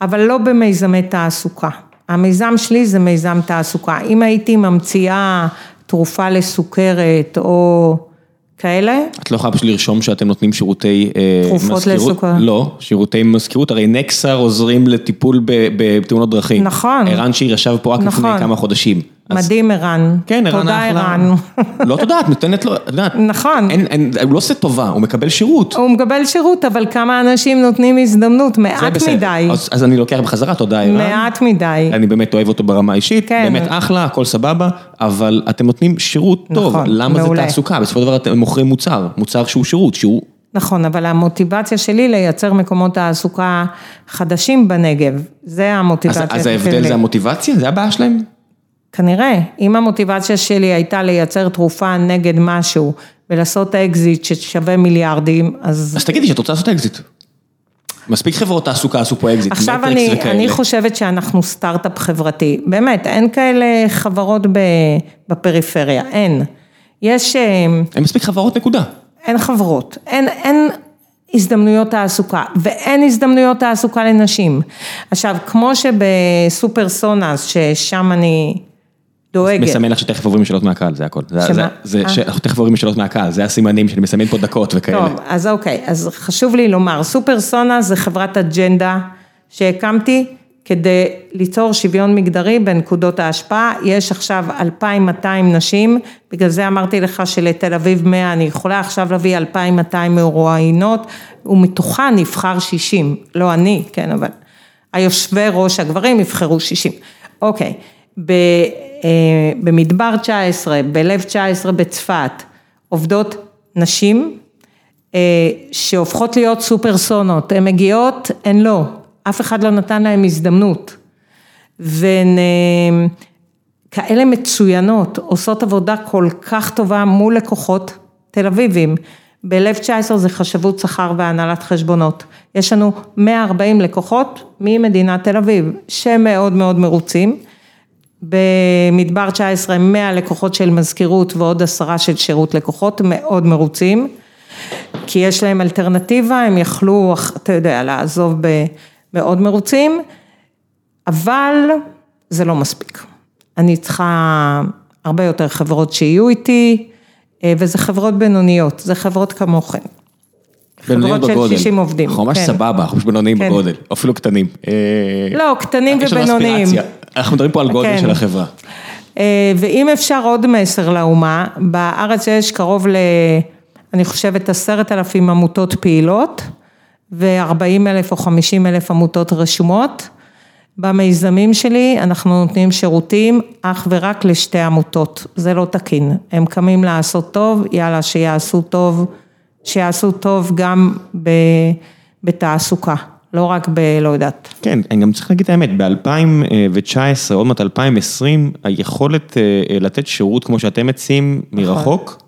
אבל לא במיזמי תעסוקה. המיזם שלי זה מיזם תעסוקה. אם הייתי ממציאה תרופה לסוכרת או כאלה.
את לא יכולה פשוט לרשום שאתם נותנים שירותי
אה, תרופות מזכירות? תרופות לסוכרת.
לא, שירותי מזכירות, הרי נקסר עוזרים לטיפול בתאונות דרכים.
נכון.
ערן שיר ישב פה רק נכון. לפני כמה חודשים.
מדהים ערן.
כן,
תודה ערן. [LAUGHS]
לא תודה, את נותנת לו, את יודעת.
נכון.
אין, אין, הוא לא עושה טובה, הוא מקבל שירות.
הוא מקבל שירות, אבל כמה אנשים נותנים הזדמנות, מעט מדי.
אז, אז אני לוקח בחזרה, תודה ערן.
מעט מדי.
אני באמת אוהב אותו ברמה האישית, כן. באמת אחלה, הכל סבבה, אבל אתם נותנים שירות טוב. נכון, למה מעולה. זה תעסוקה? בסופו של דבר אתם מוכרים מוצר, מוצר שהוא שירות, שהוא...
נכון, אבל המוטיבציה שלי לייצר מקומות תעסוקה חדשים בנגב, זה המוטיבציה
שלי. אז ההבדל זה המוטיבציה? זה הבעיה שלהם?
כנראה, אם המוטיבציה שלי הייתה לייצר תרופה נגד משהו ולעשות אקזיט ששווה מיליארדים, אז...
אז תגידי שאת רוצה לעשות אקזיט. מספיק חברות תעסוקה עשו פה אקזיט,
עכשיו אני, אני חושבת שאנחנו סטארט-אפ חברתי, באמת, אין כאלה חברות בפריפריה, אין. יש... אה,
אין מספיק חברות נקודה.
אין חברות, אין, אין הזדמנויות תעסוקה, ואין הזדמנויות תעסוקה לנשים. עכשיו, כמו שבסופר סונאס, ששם אני דואגת.
מסמן לך שתכף עוברים שאלות מהקהל, זה הכל. שמה? אה. שאנחנו תכף עוברים שאלות מהקהל, זה הסימנים שאני מסמן פה דקות וכאלה.
טוב, אז אוקיי, אז חשוב לי לומר, סופרסונה זה חברת אג'נדה שהקמתי כדי ליצור שוויון מגדרי בנקודות ההשפעה, יש עכשיו 2,200 נשים, בגלל זה אמרתי לך שלתל אביב 100, אני יכולה עכשיו להביא 2,200 מרואיינות, ומתוכה נבחר 60, לא אני, כן, אבל היושבי ראש הגברים יבחרו 60. אוקיי, אה, במדבר 19, בלב 19 בצפת, עובדות נשים אה, שהופכות להיות סופרסונות, הן מגיעות, הן לא, אף אחד לא נתן להן הזדמנות. והן אה, כאלה מצוינות, עושות עבודה כל כך טובה מול לקוחות תל אביבים. בלב 19 זה חשבות שכר והנהלת חשבונות. יש לנו 140 לקוחות ממדינת תל אביב, שמאוד מאוד מרוצים. במדבר 19 100 לקוחות של מזכירות ועוד עשרה של שירות לקוחות, מאוד מרוצים, כי יש להם אלטרנטיבה, הם יכלו, אתה יודע, לעזוב במאוד מרוצים, אבל זה לא מספיק. אני צריכה הרבה יותר חברות שיהיו איתי, אה, וזה חברות בינוניות, זה חברות כמוכן.
בינוניים בגודל.
חברות של 60 עובדים.
אנחנו ממש כן. סבבה, אנחנו בינוניים כן. בגודל, אפילו קטנים.
אה, לא, קטנים ובינוניים.
אנחנו מדברים פה על גודל כן. של החברה.
אה, ואם אפשר עוד מסר לאומה, בארץ יש קרוב ל... אני חושבת עשרת אלפים עמותות פעילות ו-40 אלף או 50 אלף עמותות רשומות. במיזמים שלי אנחנו נותנים שירותים אך ורק לשתי עמותות, זה לא תקין. הם קמים לעשות טוב, יאללה שיעשו טוב, שיעשו טוב גם בתעסוקה. לא רק ב... לא יודעת.
כן, אני גם צריך להגיד את האמת, ב-2019, עוד מעט 2020, היכולת אה, לתת שירות כמו שאתם מציעים מרחוק,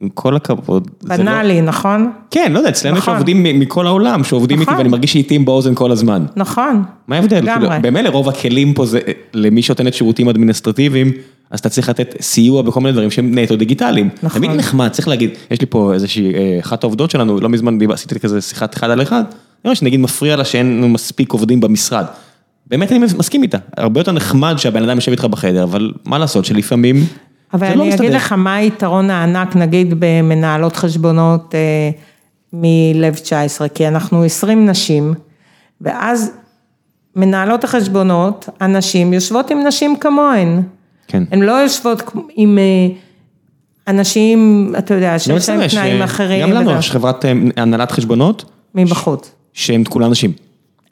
עם כל הכבוד. זה לא-
בנאלי, נכון?
כן, לא יודע, אצלנו יש
נכון.
עובדים מ- מכל העולם שעובדים איתי
נכון.
ואני מרגיש שאיטים באוזן כל הזמן.
נכון.
מה ההבדל?
לגמרי.
כאילו, במילא רוב הכלים פה זה למי שנותנת שירותים אדמיניסטרטיביים, אז אתה צריך לתת סיוע בכל מיני דברים שהם נטו דיגיטליים.
נכון.
תמיד נחמד, צריך להגיד, יש לי פה איזושהי, אה, אחת העובדות שלנו, לא מזמן עשיתי כזה שיחת אחד על אחד, אני רואה שנגיד מפריע לה שאין לנו מספיק עובדים במשרד. באמת אני מסכים איתה, הרבה יותר נחמד שהבן אדם יושב איתך בחדר, אבל מה לעשות שלפעמים
אבל
זה לא
אני אגיד. לך מה היתרון הענק, נגיד במנהלות חשבונות אה, מלב 19, כי אנחנו 20 נשים, ואז מנהלות החשבונות, הנשים, יושבות עם נשים כמוהן.
כן.
הן לא יושבות עם אה, אנשים, אתה יודע, שיש להם תנאים
אה,
אחרים.
גם לנו יש חברת אה, הנהלת חשבונות,
מבחוץ.
שהן כולן נשים.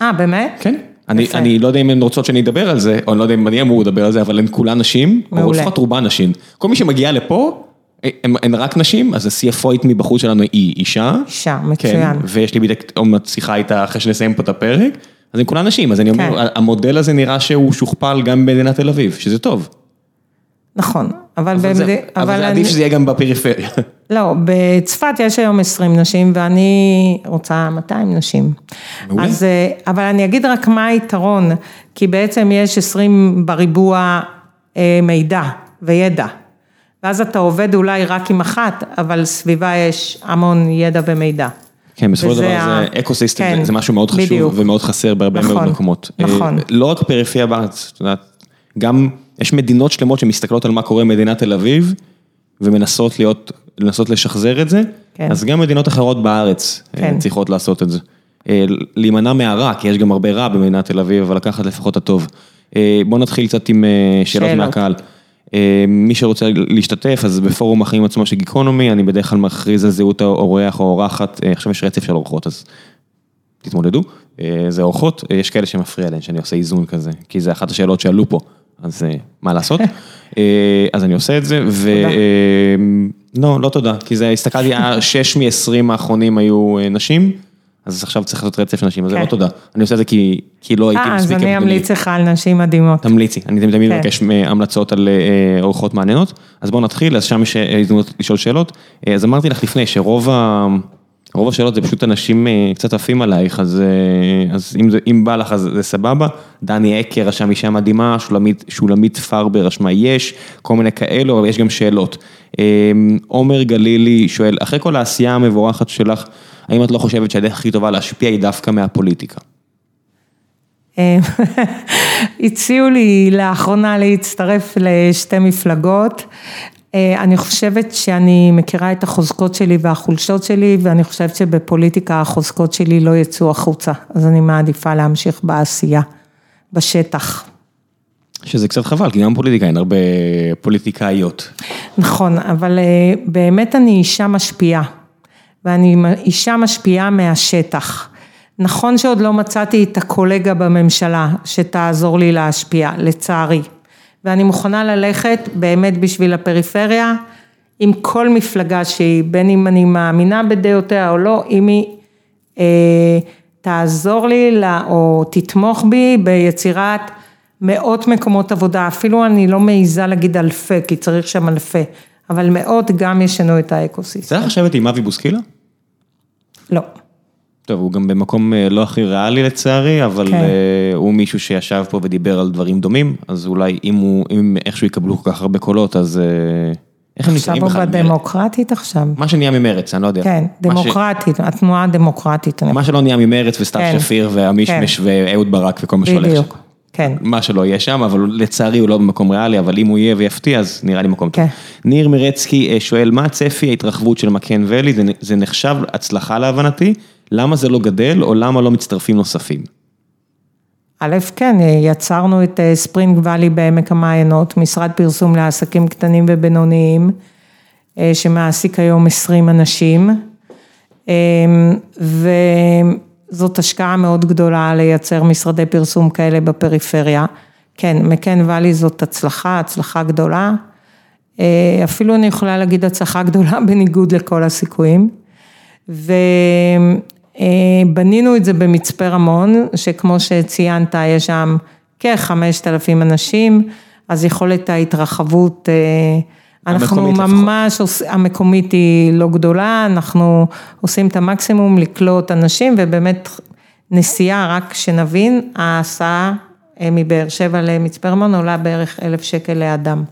אה, באמת?
כן. אני. אני לא יודע אם הן רוצות שאני אדבר על זה, או אני לא יודע אם אני אמור לדבר על זה, אבל הן כולן נשים, או
מעולה.
לפחות רובן נשים. כל מי שמגיע לפה, הן הן רק נשים, אז ה-CFOית מבחוץ שלנו היא אישה.
אישה,
כן,
מצוין.
ויש לי בדיוק שיחה איתה אחרי שנסיים פה את הפרק, אז הן כולן נשים, אז אני אומר,
כן.
המודל הזה נראה שהוא שוכפל גם במדינת תל אביב, שזה טוב.
נכון, אבל,
אבל זה,
במד...
אבל זה
אני-
עדיף שזה יהיה גם בפריפריה.
לא, בצפת יש היום 20 נשים ואני רוצה 200 נשים.
מעולה.
אז, אה, אבל אני אגיד רק מה היתרון, כי בעצם יש 20 בריבוע אה, מידע וידע. ואז אתה עובד אולי רק עם אחת, אבל סביבה יש המון ידע ומידע.
כן, בסופו של דבר זה אקו סיסטם,
כן,
זה- זה משהו מאוד חשוב
בדיוק.
ומאוד חסר בהרבה
נכון,
מאוד מקומות.
נכון.
אה, לא רק פריפריה בארץ, את יודעת, גם יש מדינות שלמות שמסתכלות על מה קורה במדינת תל אביב, ומנסות להיות, לנסות לשחזר את זה,
כן.
אז גם מדינות אחרות בארץ אה,
כן.
צריכות לעשות את זה. אה, להימנע מהרע, כי יש גם הרבה רע במדינת תל אביב, אבל לקחת לפחות את הטוב. אה, בואו נתחיל קצת עם שאלות
שאלות.
מהקהל. מי שרוצה להשתתף, אז בפורום החיים עצמו של גיקונומי, אני בדרך כלל מכריז על זהות האורח או האורחת, עכשיו יש רצף של אורחות, אז תתמודדו. זה אורחות, יש כאלה שמפריע להן, שאני עושה איזון כזה, כי זה אחת השאלות שעלו פה, אז אה, מה לעשות? [LAUGHS] אה, אז אני עושה את זה, ו... אה, לא, לא תודה, כי זה, הסתכלתי, [LAUGHS] שש מ-20 האחרונים היו נשים, אז עכשיו צריך לעשות רצף נשים, אז זה
כן.
לא תודה. אני עושה את זה כי לא הייתי
אה, אז
מספיק
אני. אמליץ לך על נשים מדהימות.
תמליצי, אני תמיד
כן.
מבקש המלצות על אורחות מעניינות, אז בואו נתחיל, אז שם יש הזדמנות לשאול שאלות. אז אמרתי לך לפני שרוב ה... רוב השאלות זה פשוט אנשים אה, קצת עפים עלייך, אז, אה, אז אם, בא לך אז זה סבבה. דני אקר רשם אישה מדהימה, שולמית, פרבר רשמה יש, כל מיני כאלו, אבל יש גם שאלות. אה, עומר גלילי שואל, אחרי כל העשייה המבורכת שלך, האם את לא חושבת שהדרך הכי טובה להשפיע היא דווקא מהפוליטיקה? [LAUGHS]
הציעו לי לאחרונה להצטרף לשתי מפלגות. אה, אני חושבת שאני מכירה את החוזקות שלי והחולשות שלי, ואני חושבת שבפוליטיקה החוזקות שלי לא יצאו החוצה, אז אני מעדיפה להמשיך בעשייה, בשטח.
שזה קצת חבל, כי גם פוליטיקה אין הרבה פוליטיקאיות.
נכון, אבל אה, באמת אני אישה משפיעה, ואני אישה משפיעה מהשטח. נכון שעוד לא מצאתי את הקולגה בממשלה שתעזור לי להשפיע, לצערי. ואני מוכנה ללכת באמת בשביל הפריפריה, עם כל מפלגה שהיא, בין אם אני מאמינה בדעותיה או לא, אם היא אה, תעזור לי לה, או תתמוך בי ביצירת מאות מקומות עבודה, אפילו אני לא מעיזה להגיד אלפי, כי צריך שם אלפי, אבל מאות גם ישנו את האקוסיסטם.
צריך לשבת עם אבי בוסקילה?
לא.
טוב, הוא גם במקום אה, לא הכי ריאלי לצערי, אבל
כן.
אה, הוא מישהו שישב פה ודיבר על דברים דומים, אז אולי אם הוא, אם איכשהו יקבלו כל כך הרבה קולות, אז אה, איך הם
עכשיו
נקראים
הוא
בכלל?
בדמוקרטית עכשיו.
מה שנהיה ממרץ, אני לא יודע.
כן,
מה ש-
דמוקרטית, התנועה הדמוקרטית.
מה שלא נהיה ממרץ וסתיו
כן.
שפיר והמישמש ואהוד ברק וכל מה שהולך שם.
כן.
מה שלא יהיה שם, אבל לצערי הוא לא במקום ריאלי, אבל אם הוא יהיה ויפתיע, אז נראה לי מקום טוב.
כן.
ניר מרצקי שואל, מה הצפי ההתרחבות של מקן ואלי? זה, זה נחשב הצלחה להבנתי, למה זה לא גדל, או למה לא מצטרפים נוספים?
א', כן, יצרנו את אה, ספרינג ואלי בעמק המעיינות, משרד פרסום לעסקים קטנים ובינוניים, אה, שמעסיק היום 20 אנשים, אה, וזאת השקעה מאוד גדולה לייצר משרדי פרסום כאלה בפריפריה. כן, מקן ואלי זאת הצלחה, הצלחה גדולה. אה, אפילו אני יכולה להגיד הצלחה גדולה [LAUGHS] בניגוד לכל הסיכויים. ובנינו את זה במצפה רמון, שכמו שציינת, יש שם כ-5,000 אנשים, אז יכולת ההתרחבות אה, אנחנו
לפחות.
ממש, עוש- המקומית היא לא גדולה, אנחנו עושים את המקסימום לקלוט אנשים, ובאמת נסיעה, רק שנבין, ההסעה אה, מבאר שבע למצפה רמון עולה בערך אלף שקל לאדם.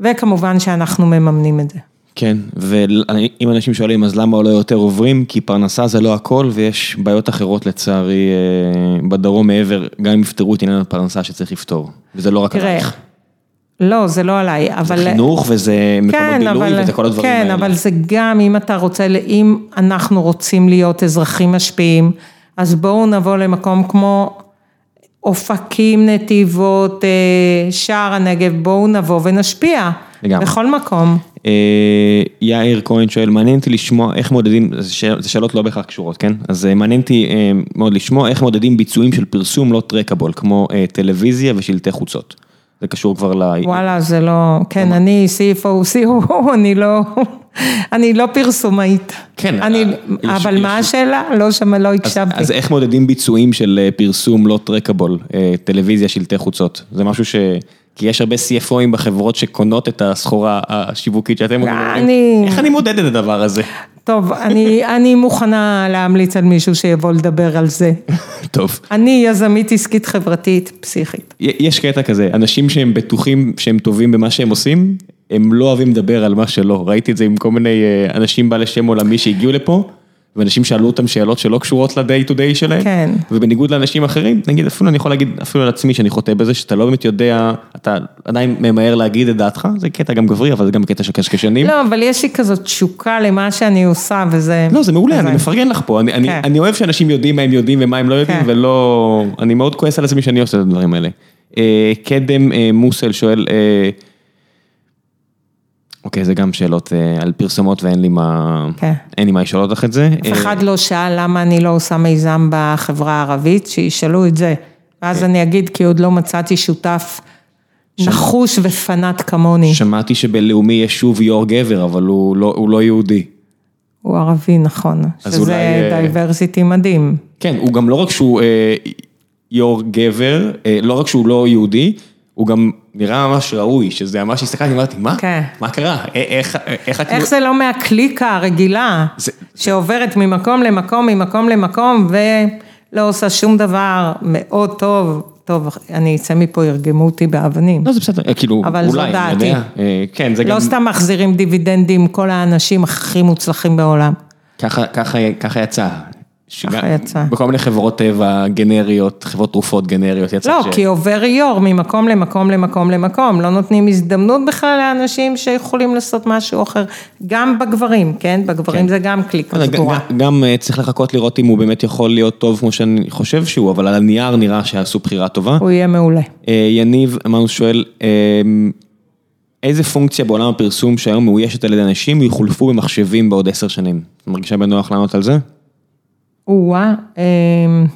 וכמובן שאנחנו מממנים את זה.
כן, ואם אנשים שואלים אז למה לא יותר עוברים, כי פרנסה זה לא הכל ויש בעיות אחרות לצערי אה, בדרום מעבר, גם אם יפתרו את עניין הפרנסה שצריך לפתור, וזה לא רק עלייך.
לא, זה לא עליי, אבל...
זה חינוך וזה מקומות
כן,
בילוי
אבל,
וזה כל הדברים
כן,
האלה.
אבל זה גם אם אתה רוצה, אם אנחנו רוצים להיות אזרחים משפיעים, אז בואו נבוא למקום כמו אופקים, נתיבות, אה, שער הנגב, בואו נבוא ונשפיע.
לגמרי.
בכל מקום.
אה, יאיר כהן שואל, מעניין אותי לשמוע איך מודדים, זה שאלות לא בהכרח קשורות, כן? אז אה, מעניין אותי אה, מאוד לשמוע איך מודדים ביצועים של פרסום לא טרקאבול, כמו טלוויזיה ושלטי חוצות. זה קשור כבר ל...
וואלה, זה לא, כן, אני CFO, COO, אני לא, אני לא פרסומאית.
כן,
אני,
יש-
אבל
יש-
מה השאלה? לא שמע, לא
אז,
הקשבתי.
אז איך מודדים ביצועים של פרסום לא טרקאבול, טלוויזיה, שלטי חוצות? זה משהו ש... כי יש הרבה CFOים בחברות שקונות את הסחורה השיווקית שאתם אומרים,
אני-
איך אני מודד את הדבר הזה?
טוב, אני, אני מוכנה להמליץ על מישהו שיבוא לדבר על זה. [LAUGHS]
טוב.
אני יזמית עסקית חברתית פסיכית.
יש קטע כזה, אנשים שהם בטוחים שהם טובים במה שהם עושים, הם לא אוהבים לדבר על מה שלא. ראיתי את זה עם כל מיני אה, אנשים בעלי שם עולמי שהגיעו לפה, ואנשים שאלו אותם שאלות שלא קשורות ל-day to day שלהם.
כן.
ובניגוד לאנשים אחרים, נגיד אפילו אני יכול להגיד אפילו על עצמי שאני חוטא בזה, שאתה לא באמת יודע, אתה עדיין ממהר להגיד את דעתך, זה קטע גם גברי, אבל זה גם קטע של קשקשנים.
לא, אבל יש לי כזאת תשוקה למה שאני עושה, וזה...
לא, זה מעולה,
וזה-
אני מפרגן לך פה, אני, אני,
כן.
אני אוהב שאנשים יודעים מה הם יודעים ומה הם לא יודעים,
כן.
ולא, אני מאוד כועס על עצמי שאני עושה את הדברים האלה. אה, קדם אה, מוסל שואל, אה, אוקיי, זה גם שאלות אה, על פרסומות ואין לי מה,
כן.
אין לי מה לשאול אותך את זה.
אף אחד לא שאל למה אני לא עושה מיזם בחברה הערבית, שישאלו את זה. ואז אני אגיד, כי עוד לא מצאתי שותף נחוש ופנאט כמוני.
שמעתי שבלאומי יש שוב יו"ר גבר, אבל הוא לא, הוא לא יהודי.
הוא ערבי, נכון.
אז
שזה
אולי, אה,
diversity מדהים. כן.
כן, הוא גם לא רק שהוא אה, יו"ר גבר, אה, לא רק שהוא לא יהודי, הוא גם נראה ממש ראוי, שזה ממש הסתכלתי, אמרתי, מה?
כן.
מה קרה? א- איך, איך את...
איך זה לא מהקליקה הרגילה,
זה-
שעוברת ממקום למקום, ממקום למקום, ולא עושה שום דבר מאוד טוב. טוב, אני אצא מפה, ירגמו אותי באבנים.
לא, זה בסדר, אה, כאילו,
אבל זו
אולי, אני
דעתי.
יודע. אה, כן, זה גם...
לא סתם מחזירים דיבידנדים כל האנשים הכי מוצלחים בעולם.
ככה, ככה, ככה יצא. שגם-
ככה יצא.
בכל מיני חברות טבע גנריות, חברות תרופות גנריות, יצא
לא,
ש...
כי עובר יו"ר ממקום למקום למקום למקום, לא נותנים הזדמנות בכלל לאנשים שיכולים לעשות משהו אחר, גם בגברים, כן? בגברים
כן.
זה גם קליקה
גם-
סגורה.
גם- גם אה, צריך לחכות לראות אם הוא באמת יכול להיות טוב כמו שאני חושב שהוא, אבל על הנייר נראה שעשו בחירה טובה.
הוא יהיה מעולה.
אה, יניב, אמרנו שואל, אה, איזה פונקציה בעולם הפרסום שהיום מאוישת על ידי אנשים יחולפו במחשבים בעוד עשר שנים? את מרגישה בנוח לענות על זה?
או-אה, אמ,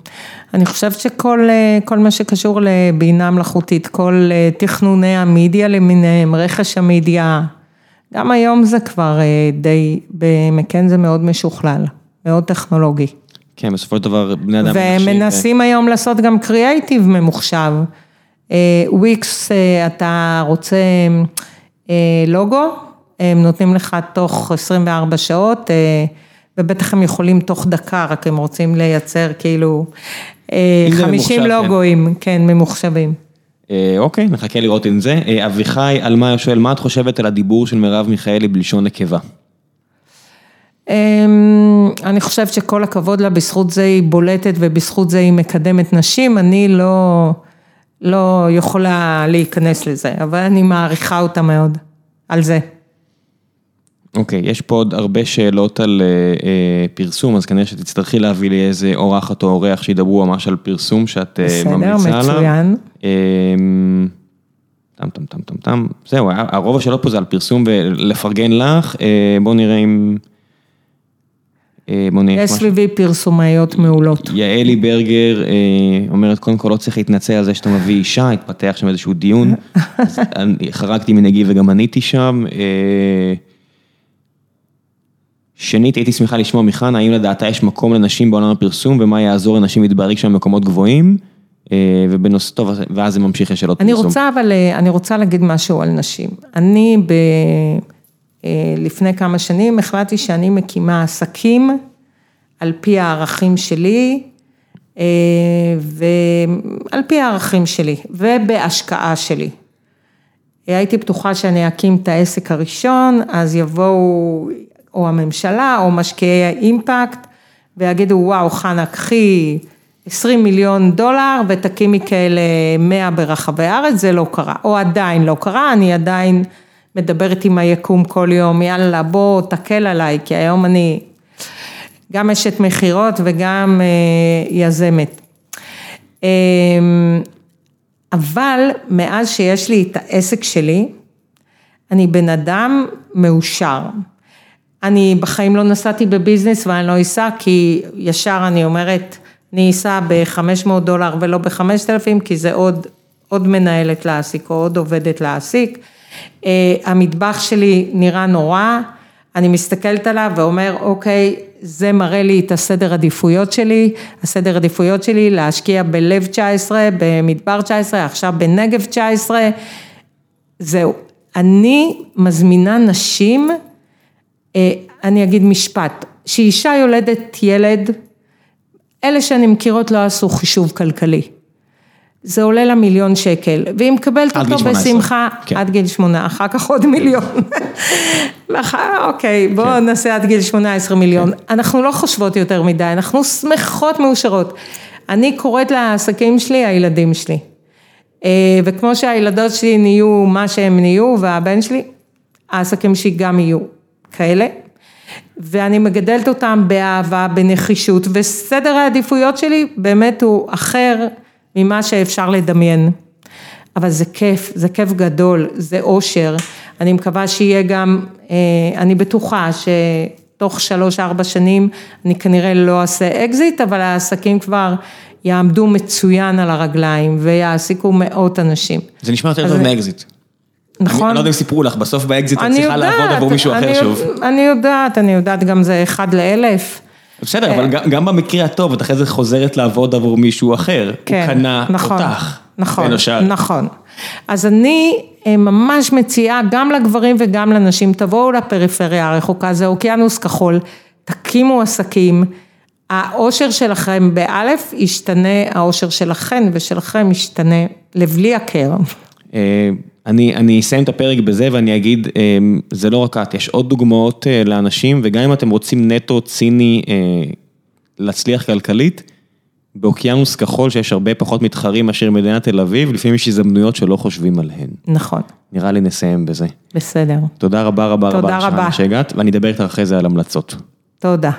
אני חושבת שכל אה, כל מה שקשור לבינה מלאכותית, כל אה, תכנוני המדיה למיניהם, רכש המדיה, גם היום זה כבר אה, די, במקן זה מאוד משוכלל, מאוד טכנולוגי.
כן, בסופו של דבר בני אדם...
ומנסים היום לעשות גם קריאייטיב ממוחשב. וויקס, אתה רוצה לוגו, הם נותנים לך תוך 24 שעות, ובטח הם יכולים תוך דקה, רק הם רוצים לייצר כאילו אה,
אם זה
50
ממוחשב, כן.
לוגוים, כן, ממוחשבים.
אה, אוקיי, נחכה לראות עם זה. אה, אביחי אלמאיו שואל, מה את חושבת על הדיבור של מרב מיכאלי בלשון נקבה?
אמ, אני חושבת שכל הכבוד לה, בזכות זה היא בולטת ובזכות זה היא מקדמת נשים, אני לא, לא יכולה להיכנס לזה, אבל אני מעריכה אותה מאוד, על זה.
אוקיי, יש פה עוד הרבה שאלות על אה, פרסום, אז כנראה שתצטרכי להביא לי איזה אורחת או אורח שידברו ממש על פרסום שאת
בסדר,
ממליצה עליו.
מצוין.
אה, טם טם טם טם טם, זהו, הרוב השאלות פה זה על פרסום ולפרגן לך, אה, בואו נראה אם... נראה
יש. סביבי פרסומאיות מעולות.
יעלי ברגר אומרת, קודם כל לא צריך להתנצל על זה שאתה מביא אישה, התפתח שם איזשהו דיון, [LAUGHS] חרגתי מנהגי וגם עניתי שם. אה, שנית, הייתי שמחה לשמוע מחנה, האם לדעתה יש מקום לנשים בעולם הפרסום ומה יעזור לנשים להתברג שם במקומות גבוהים? ובנושא, טוב, ואז זה ממשיך לשאלות
פרסום. אני רוצה אבל, אני רוצה להגיד משהו על נשים. אני ב... לפני כמה שנים החלטתי שאני מקימה עסקים על פי הערכים שלי, ועל פי הערכים שלי, ובהשקעה שלי. הייתי בטוחה שאני אקים את העסק הראשון, אז יבואו או הממשלה או משקיעי האימפקט ויגידו וואו חנה קחי 20 מיליון דולר ותקימי כאלה 100 ברחבי הארץ, זה לא קרה, או עדיין לא קרה, אני עדיין מדברת עם היקום כל יום, יאללה בוא תקל עליי, כי היום אני גם אשת מכירות וגם יזמת. אבל מאז שיש לי את העסק שלי, אני בן אדם מאושר. אני בחיים לא נסעתי בביזנס ואני לא אסע, כי ישר אני אומרת, אני אסע ב-500 דולר ולא ב-5,000, כי זה עוד, עוד מנהלת להעסיק או עוד עובדת להעסיק. המטבח שלי נראה נורא, אני מסתכלת עליו ואומר, אוקיי, זה מראה לי את הסדר עדיפויות שלי, הסדר עדיפויות שלי להשקיע בלב 19, במדבר 19, עכשיו בנגב 19, זהו. אני מזמינה נשים, אני אגיד משפט, שאישה יולדת ילד, אלה שאני מכירות לא עשו חישוב כלכלי. זה עולה לה מיליון שקל, והיא מקבלת אותו בשמחה, עד גיל שמונה, אחר כך עוד מיליון. [LAUGHS] אוקיי, בואו נעשה עד גיל שמונה עשרה מיליון. אנחנו לא חושבות יותר מדי, אנחנו שמחות מאושרות. אני קוראת לעסקים שלי, הילדים שלי. וכמו שהילדות שלי נהיו מה שהם נהיו, והבן שלי, העסקים שלי גם יהיו כאלה. ואני מגדלת אותם באהבה, בנחישות, וסדר העדיפויות שלי באמת הוא אחר. ממה שאפשר לדמיין. אבל זה כיף, זה כיף גדול, זה אושר. אני מקווה שיהיה גם, אני בטוחה שתוך שלוש-ארבע שנים אני כנראה לא אעשה אקזיט, אבל העסקים כבר יעמדו מצוין על הרגליים ויעסיקו מאות אנשים.
זה נשמע יותר טוב מאקזיט.
נכון.
אני לא יודע אם סיפרו לך, בסוף באקזיט את צריכה לעבוד עבור מישהו אחר שוב.
אני יודעת, אני יודעת, גם זה אחד לאלף.
בסדר, אבל גם במקרה הטוב, את אחרי זה חוזרת לעבוד עבור מישהו אחר, הוא קנה אותך.
נכון, נכון. אז אני ממש מציעה גם לגברים וגם לנשים, תבואו לפריפריה הרחוקה, זה אוקיינוס כחול, תקימו עסקים, האושר שלכם באלף ישתנה, האושר שלכם ושלכם ישתנה לבלי הכר.
אני אסיים את הפרק בזה ואני אגיד, זה לא רק את, יש עוד דוגמאות לאנשים וגם אם אתם רוצים נטו ציני להצליח כלכלית, באוקיינוס כחול שיש הרבה פחות מתחרים מאשר מדינת תל אביב, לפעמים יש הזדמנויות שלא חושבים עליהן.
נכון.
נראה לי נסיים בזה.
בסדר.
תודה רבה רבה רבה שהגעת ואני אדבר איתך אחרי זה על המלצות.
תודה.